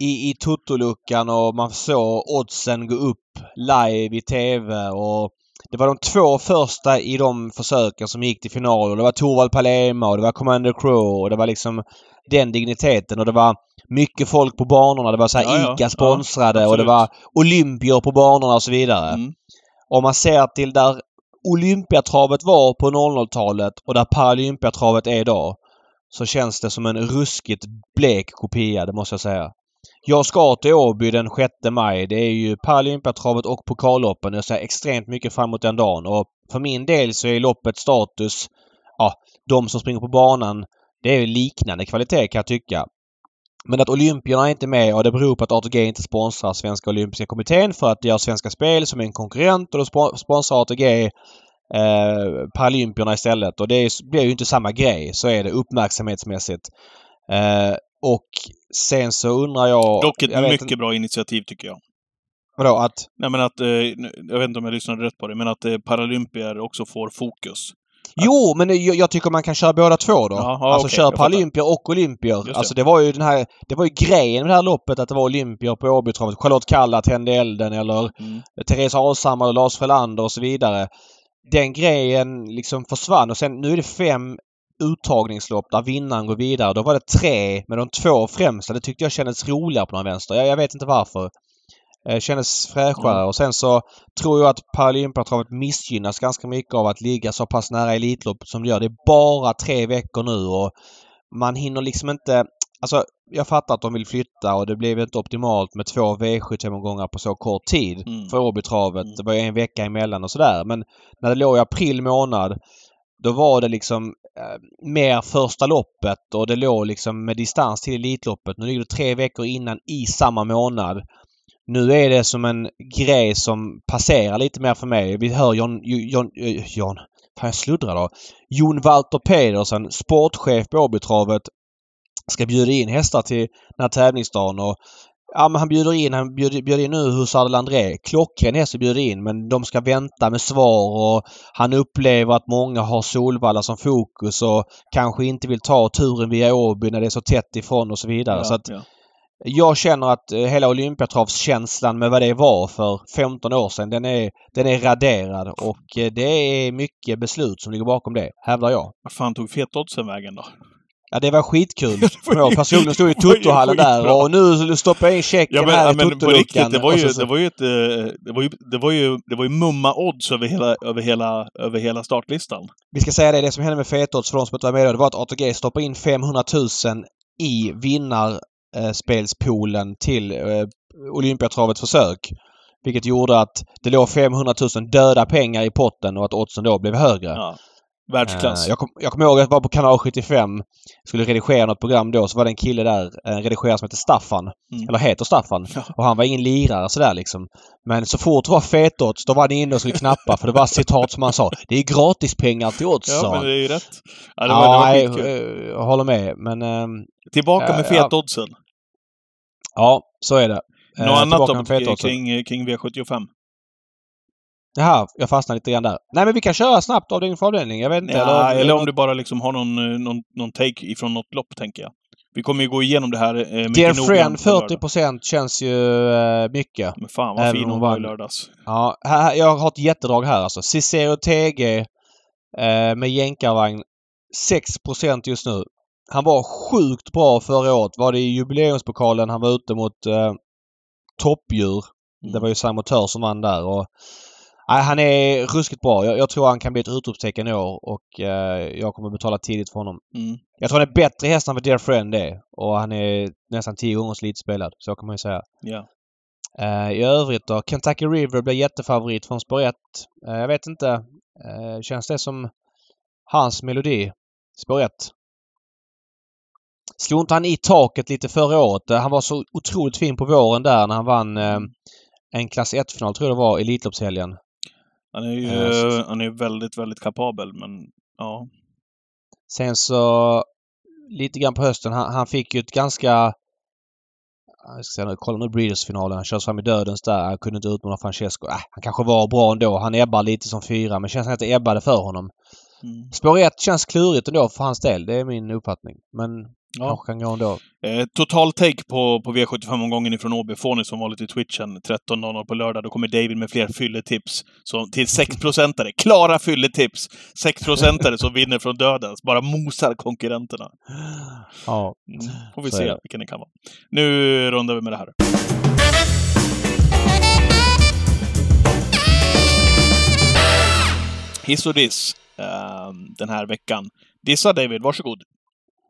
I, i Totoluckan och man såg oddsen gå upp live i TV och det var de två första i de försöken som gick till final och det var Torvald Palema och det var Commander Crow och det var liksom den digniteten och det var mycket folk på banorna. Det var så här Ja. ICA sponsrade Ja, och det var olympier på banorna och så vidare. Mm. Om man ser till där Olympiatravet var på 00-talet och där Paralympiatravet är idag så känns det som en ruskigt blek kopia, det måste jag säga. Jag ska till Åby den 6 maj. Det är ju Paralympiatravet och pokalloppen. Jag ser extremt mycket fram emot den dagen och för min del så är loppets status, ja, de som springer på banan, det är liknande kvalitet kan jag tycka. Men att Olympierna är inte med och det beror på att ATG inte sponsrar Svenska Olympiska Kommittén för att det gör Svenska Spel som är en konkurrent och då sponsrar ATG eh, Paralympierna istället. Och det blir ju inte samma grej. Så är det uppmärksamhetsmässigt. Eh, och sen så undrar jag... Dock ett jag mycket inte- bra initiativ tycker jag. Vadå att... Nej men att, eh, jag vet inte om jag lyssnade rätt på det, men att eh, Paralympier också får fokus. Jo, men jag, jag tycker man kan köra båda två då. Ja, alltså okej, köra. Paralympier och Olympier. det. Alltså det var ju den här... Det var ju grejen med det här loppet att det var Olympier på Åbytravet. Charlotte Kalla tände elden eller Mm. Therese Alshammar och Lars Frölander och så vidare. Den grejen liksom försvann och sen nu är det fem uttagningslopp där vinnaren går vidare. Då var det tre med de två främsta. Det tyckte jag kändes roligare på någon vänster. Jag, jag vet inte varför. Det kändes fräschare Mm. och sen så tror jag att Paralympiatravet missgynnas ganska mycket av att ligga så pass nära Elitlopp som det gör. Det är bara tre veckor nu och man hinner liksom inte... Alltså jag fattar att de vill flytta och det blev inte optimalt med två V75-omgångar på så kort tid Mm. för Åbytravet. Mm. Det var ju en vecka emellan och sådär. Men när det låg i april månad då var det liksom eh, mer första loppet och det låg liksom med distans till Elitloppet. Nu ligger det tre veckor innan i samma månad. Nu är det som en grej som passerar lite mer för mig. Vi hör John... John... Eh, John fan jag sluddrar då. Jon Walter Pedersen, sportchef på Åbytravet, ska bjuda in hästar till den här tävlingsdagen och Ja men han bjuder in, han bjuder, bjuder in nu Hussard Landré. Klockren häst att bjuda in men de ska vänta med svar och han upplever att många har Solvalla som fokus och kanske inte vill ta turen via Åby när det är så tätt ifrån och så vidare. så att ja. jag känner att eh, hela Olympiatravskänslan med vad det var för 15 år sedan den är, den är raderad och eh, det är mycket beslut som ligger bakom det, hävdar jag. Vart fan tog fetoddsen vägen då? Ja, det var skitkul. *laughs* Jag personligen stod i *laughs* det Tuttohallen där och nu stoppar jag in checken Ja men, här ja, i men på Tuttoluckan. det var Och ju, så- så- det var ju ett, eh, det var ju, det var ju, det var ju mumma odds över hela, över hela, över hela startlistan. Vi ska säga det, det som hände med Fetodds för de som inte var med då, det var att ATG stoppade in 500 000 i vinnarspelspoolen till eh, Olympiatravets försök. Vilket gjorde att det låg 500 000 döda pengar i potten och att oddsen då blev högre. Ja. Världsklass. Eh, jag, kom, jag kommer ihåg att jag var på kanal 75. Skulle redigera något program då så var det en kille där, en redigerare som hette Staffan. Mm. Eller heter Staffan. Ja. Och han var ingen lirare sådär liksom. Men så fort det var fetodds då var han inne och skulle knappa för det var citat som han sa. Det är gratispengar till odds Ja men det är ju rätt. Ja, det var, ja, det var jag, eh, jag, håller med men... Uh, tillbaka med eh, fetoddsen. Ja, så är det. Något eh, annat då kring, kring V75? Det här, jag fastnar lite grann där. Nej men vi kan köra snabbt avdelning för avdelning. Jag vet inte. Ja, eller, eller om du bara liksom har någon, eh, någon, någon take ifrån något lopp, tänker jag. Vi kommer ju gå igenom det här eh, mycket Dear Friend 40 känns ju eh, mycket. Men fan vad fin hon var i lördags. Ja, här, jag har ett jättedrag här alltså. Cicero TG eh, med jänkarvagn 6 just nu. Han var sjukt bra förra året. Var det i jubileumspokalen han var ute mot eh, toppdjur. Mm. Det var ju Simon Tör som vann där. Och nej, han är ruskigt bra. Jag, jag tror han kan bli ett utropstecken i år och eh, jag kommer betala tidigt för honom. Mm. Jag tror han är bättre häst än vad Dear Friend är. Och han är nästan 10 gånger så lite spelad. Så kan man ju säga. Ja. Eh, I övrigt då? Kentucky River blir jättefavorit från spår 1. Eh, jag vet inte. Eh, känns det som hans melodi? Spår 1. Slog inte han i taket lite förra året? Eh, Han var så otroligt fin på våren där när han vann eh, en klass 1-final, tror jag det var, Elitloppshelgen. Han är ju Eh, han är väldigt, väldigt kapabel, men ja. Sen så lite grann på hösten. Han, han fick ju ett ganska... Jag ska säga, kolla nu Breeders-finalen. Han körs fram i dödens där. Han kunde inte utmana Francesco. Äh, han kanske var bra ändå. Han ebbar lite som fyra men känns som att det ebbade för honom. Mm. Spår 1 känns klurigt ändå för hans del. Det är min uppfattning. Men ja. kanske kan gå ändå. Eh, total take på, på V75-omgången ifrån Åby får ni som vanligt i Twitchen 13.00 på lördag. Då kommer David med fler fylletips. Så till 6-procentare. *laughs* Klara fylletips! 6-procentare som vinner från dödens. Bara mosar konkurrenterna. Ja. Mm. Får vi se är det. kan vara. Nu rundar vi med det här. Hiss och diss eh, den här veckan. Dissa David, varsågod.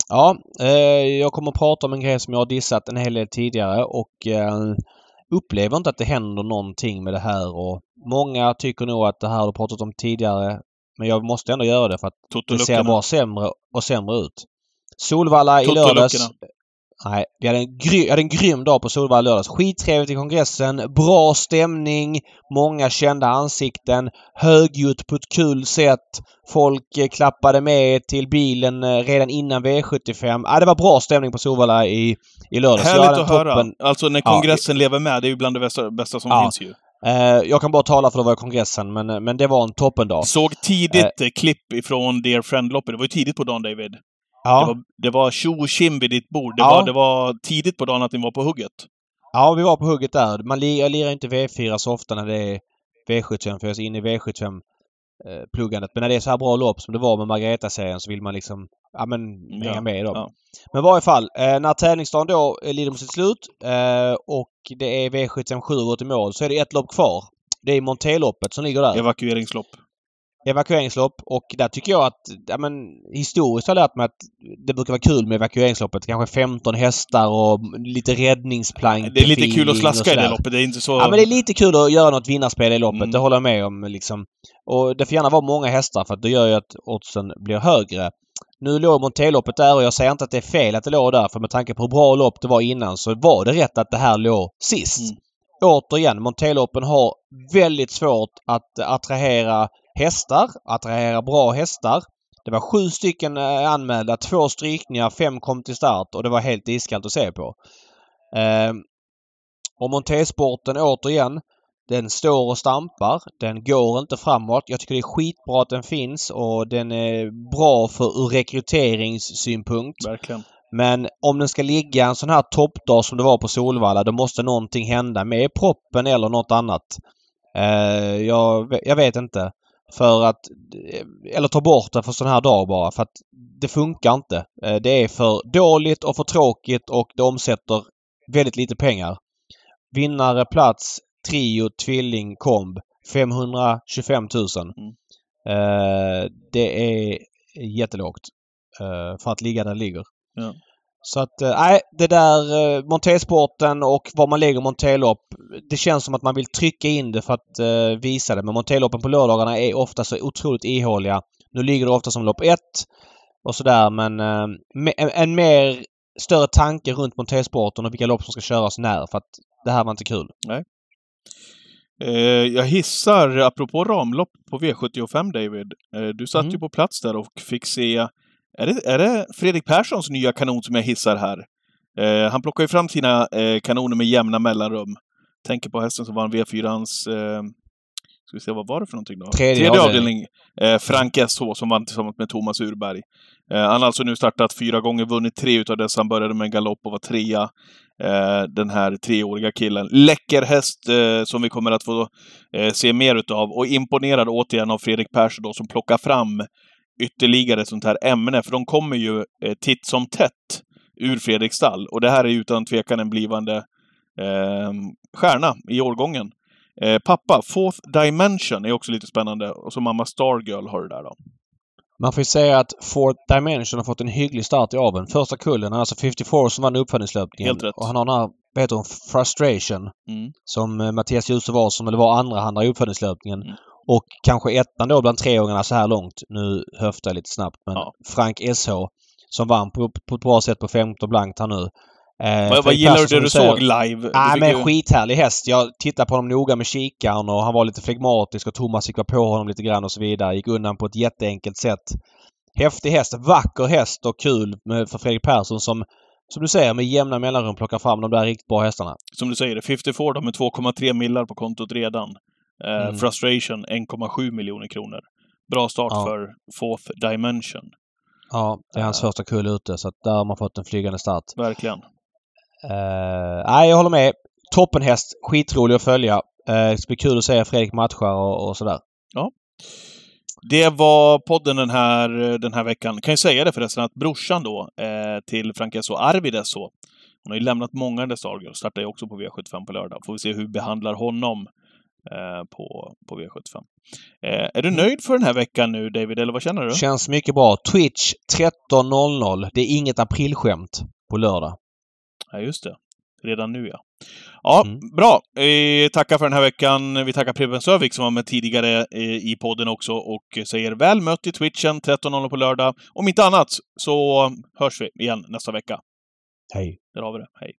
Ja, eh, jag kommer att prata om en grej som jag har dissat en hel del tidigare och eh, upplever inte att det händer någonting med det här och många tycker nog att det här har du pratat om tidigare men jag måste ändå göra det för att det ser bara sämre och sämre ut. Solvalla i lördags. Nej, vi hade en, gry, jag hade en grym dag på Solvalla lördags. Skittrevligt i kongressen, bra stämning, många kända ansikten, högljutt på ett kul sätt. Folk eh, klappade med till bilen eh, redan innan V75. Ja, det var bra stämning på Solvalla i, i lördags. Härligt att höra. toppen- Alltså när Ja, kongressen lever med, det är ju bland det bästa, bästa som Ja. finns ju. Eh, jag kan bara tala för det var kongressen men, men det var en toppendag. Såg tidigt eh, klipp ifrån Dear Friend-loppet. Det var ju tidigt på dagen, David. Det Ja, var, det var tjo och tjim vid ditt bord. Det, Ja. var, det var tidigt på dagen att ni var på hugget. ja, vi var på hugget där. Man jag lirar inte V4 så ofta när det är V75 för jag är så inne i V75 eh, pluggandet. Men när det är så här bra lopp som det var med Margareta-serien så vill man liksom ja, men, Ja, hänga med i dem. ja. Men i varje fall, eh, när tävlingsdagen då eh, lider mot sitt slut eh, och det är V75 7 gått i mål så är det ett lopp kvar. Det är Monteloppet som ligger där. Evakueringslopp. Evakueringslopp och där tycker jag att, ja men historiskt har jag lärt mig att det brukar vara kul med evakueringsloppet. Kanske 15 hästar och lite räddningsplank. Det är lite kul att slaska i det loppet. Det är inte så... Ja men det är lite kul att göra något vinnarspel i loppet. Mm. Det håller jag med om liksom. Och det får gärna vara många hästar för att det gör ju att oddsen blir högre. Nu låg Monteloppet där och jag säger inte att det är fel att det låg där för med tanke på hur bra lopp det var innan så var det rätt att det här låg sist. Mm. Återigen, Monteloppen har väldigt svårt att attrahera hästar, attrahera bra hästar. Det var sju stycken eh, anmälda, två strykningar, fem kom till start och det var helt iskallt att se på. Eh, och Montesporten återigen, den står och stampar. Den går inte framåt. Jag tycker det är skitbra att den finns och den är bra för ur rekryteringssynpunkt. Verkligen. Men om den ska ligga en sån här toppdag som det var på Solvalla då måste någonting hända med proppen eller något annat. Eh, jag, jag vet inte. För att... Eller ta bort det för sån här dag bara. För att det funkar inte. Eh, Det är för dåligt och för tråkigt och det omsätter väldigt lite pengar. Vinnare, plats, trio, tvilling, komb. 525 000. Mm. Eh, det är jättelågt. eh, för att ligga där det ligger. Ja. Så att, eh, nej, det där uh, montersporten och var man lägger monterlopp. Det känns som att man vill trycka in det för att eh, visa det. Men monterloppen på lördagarna är ofta så otroligt ihåliga. Nu ligger det ofta som lopp ett och sådär men eh, me- en, en mer större tanke runt montersporten och vilka lopp som ska köras när för att det här var inte kul. Eh, jag hissar, apropå ramlopp på V75 David. Eh, du satt Mm. ju på plats där och fick se... Är det, är det Fredrik Perssons nya kanon som jag hissar här? Eh, han plockar ju fram sina eh, kanoner med jämna mellanrum. Tänker på hästen som vann V4ans... Eh, ska vi se, vad var det för någonting då? Tredje avdelning. avdelning. Eh, Frank SH som vann tillsammans med Thomas Urberg. Eh, han har alltså nu startat fyra gånger, vunnit tre utav dessa. Han började med en galopp och var trea. Eh, den här treåriga killen. Läcker häst eh, som vi kommer att få se mer utav. Och imponerad återigen av Fredrik Persson då, som plockar fram ytterligare sånt här ämne. För de kommer ju eh, titt som tätt ur Fredriks stall. Och det här är utan tvekan en blivande eh, stjärna i årgången. Eh, pappa, Fourth Dimension är också lite spännande. Och så mamma Stargirl har det där då. Man får ju säga att Fourth Dimension har fått en hygglig start i aveln. Första kullen, alltså 54 som vann uppföljningslöpningen. Helt rätt. Och han har den här, vad heter hon, Frustration. Mm. Som eh, Mattias Djuse var som, eller var andra handlare i uppföljningslöpningen. Mm. Och kanske ettan då bland treåringarna så här långt. Nu höftar jag lite snabbt men Ja. Frank SH som vann på, på ett bra sätt på femte och blankt här nu. Eh, Vad, gillar du det du såg live? Du Nej fick men ju- skithärlig häst. Jag tittade på honom noga med kikaren och han var lite flegmatisk och Thomas gick på honom lite grann och så vidare. Gick undan på ett jätteenkelt sätt. Häftig häst. Vacker häst och kul med, för Fredrik Persson som som du säger med jämna mellanrum plockar fram de där riktigt bra hästarna. Som du säger, 54 då med 2,3 millar på kontot redan. Eh, Mm. Frustration 1,7 miljoner kronor. Bra start Ja. för Fourth Dimension. Ja, det är hans Ja. första kull ute så att där har man fått en flygande start. Verkligen. Uh, nej, jag håller med. Toppenhäst. Skitrolig att följa. Uh, det bli kul att se Fredrik matcha och, och sådär. Det var podden den här, den här veckan. Kan ju säga det förresten att brorsan då eh, till Frank SH, Arvid SH, hon har ju lämnat många där Stargirl, startar ju också på V75 på lördag. Får vi se hur vi behandlar honom eh, på, på V75. Eh, är du nöjd för den här veckan nu David, eller vad känner du? Känns mycket bra. Twitch 13.00. Det är inget aprilskämt på lördag. Ja, just det. Redan nu ja. Ja, Mm. bra. Vi tackar för den här veckan. Vi tackar Preben Sövik som var med tidigare eh, i podden också och säger väl mött i Twitchen 13.00 på lördag. Om inte annat så hörs vi igen nästa vecka. Hej. Där har vi det. Hej.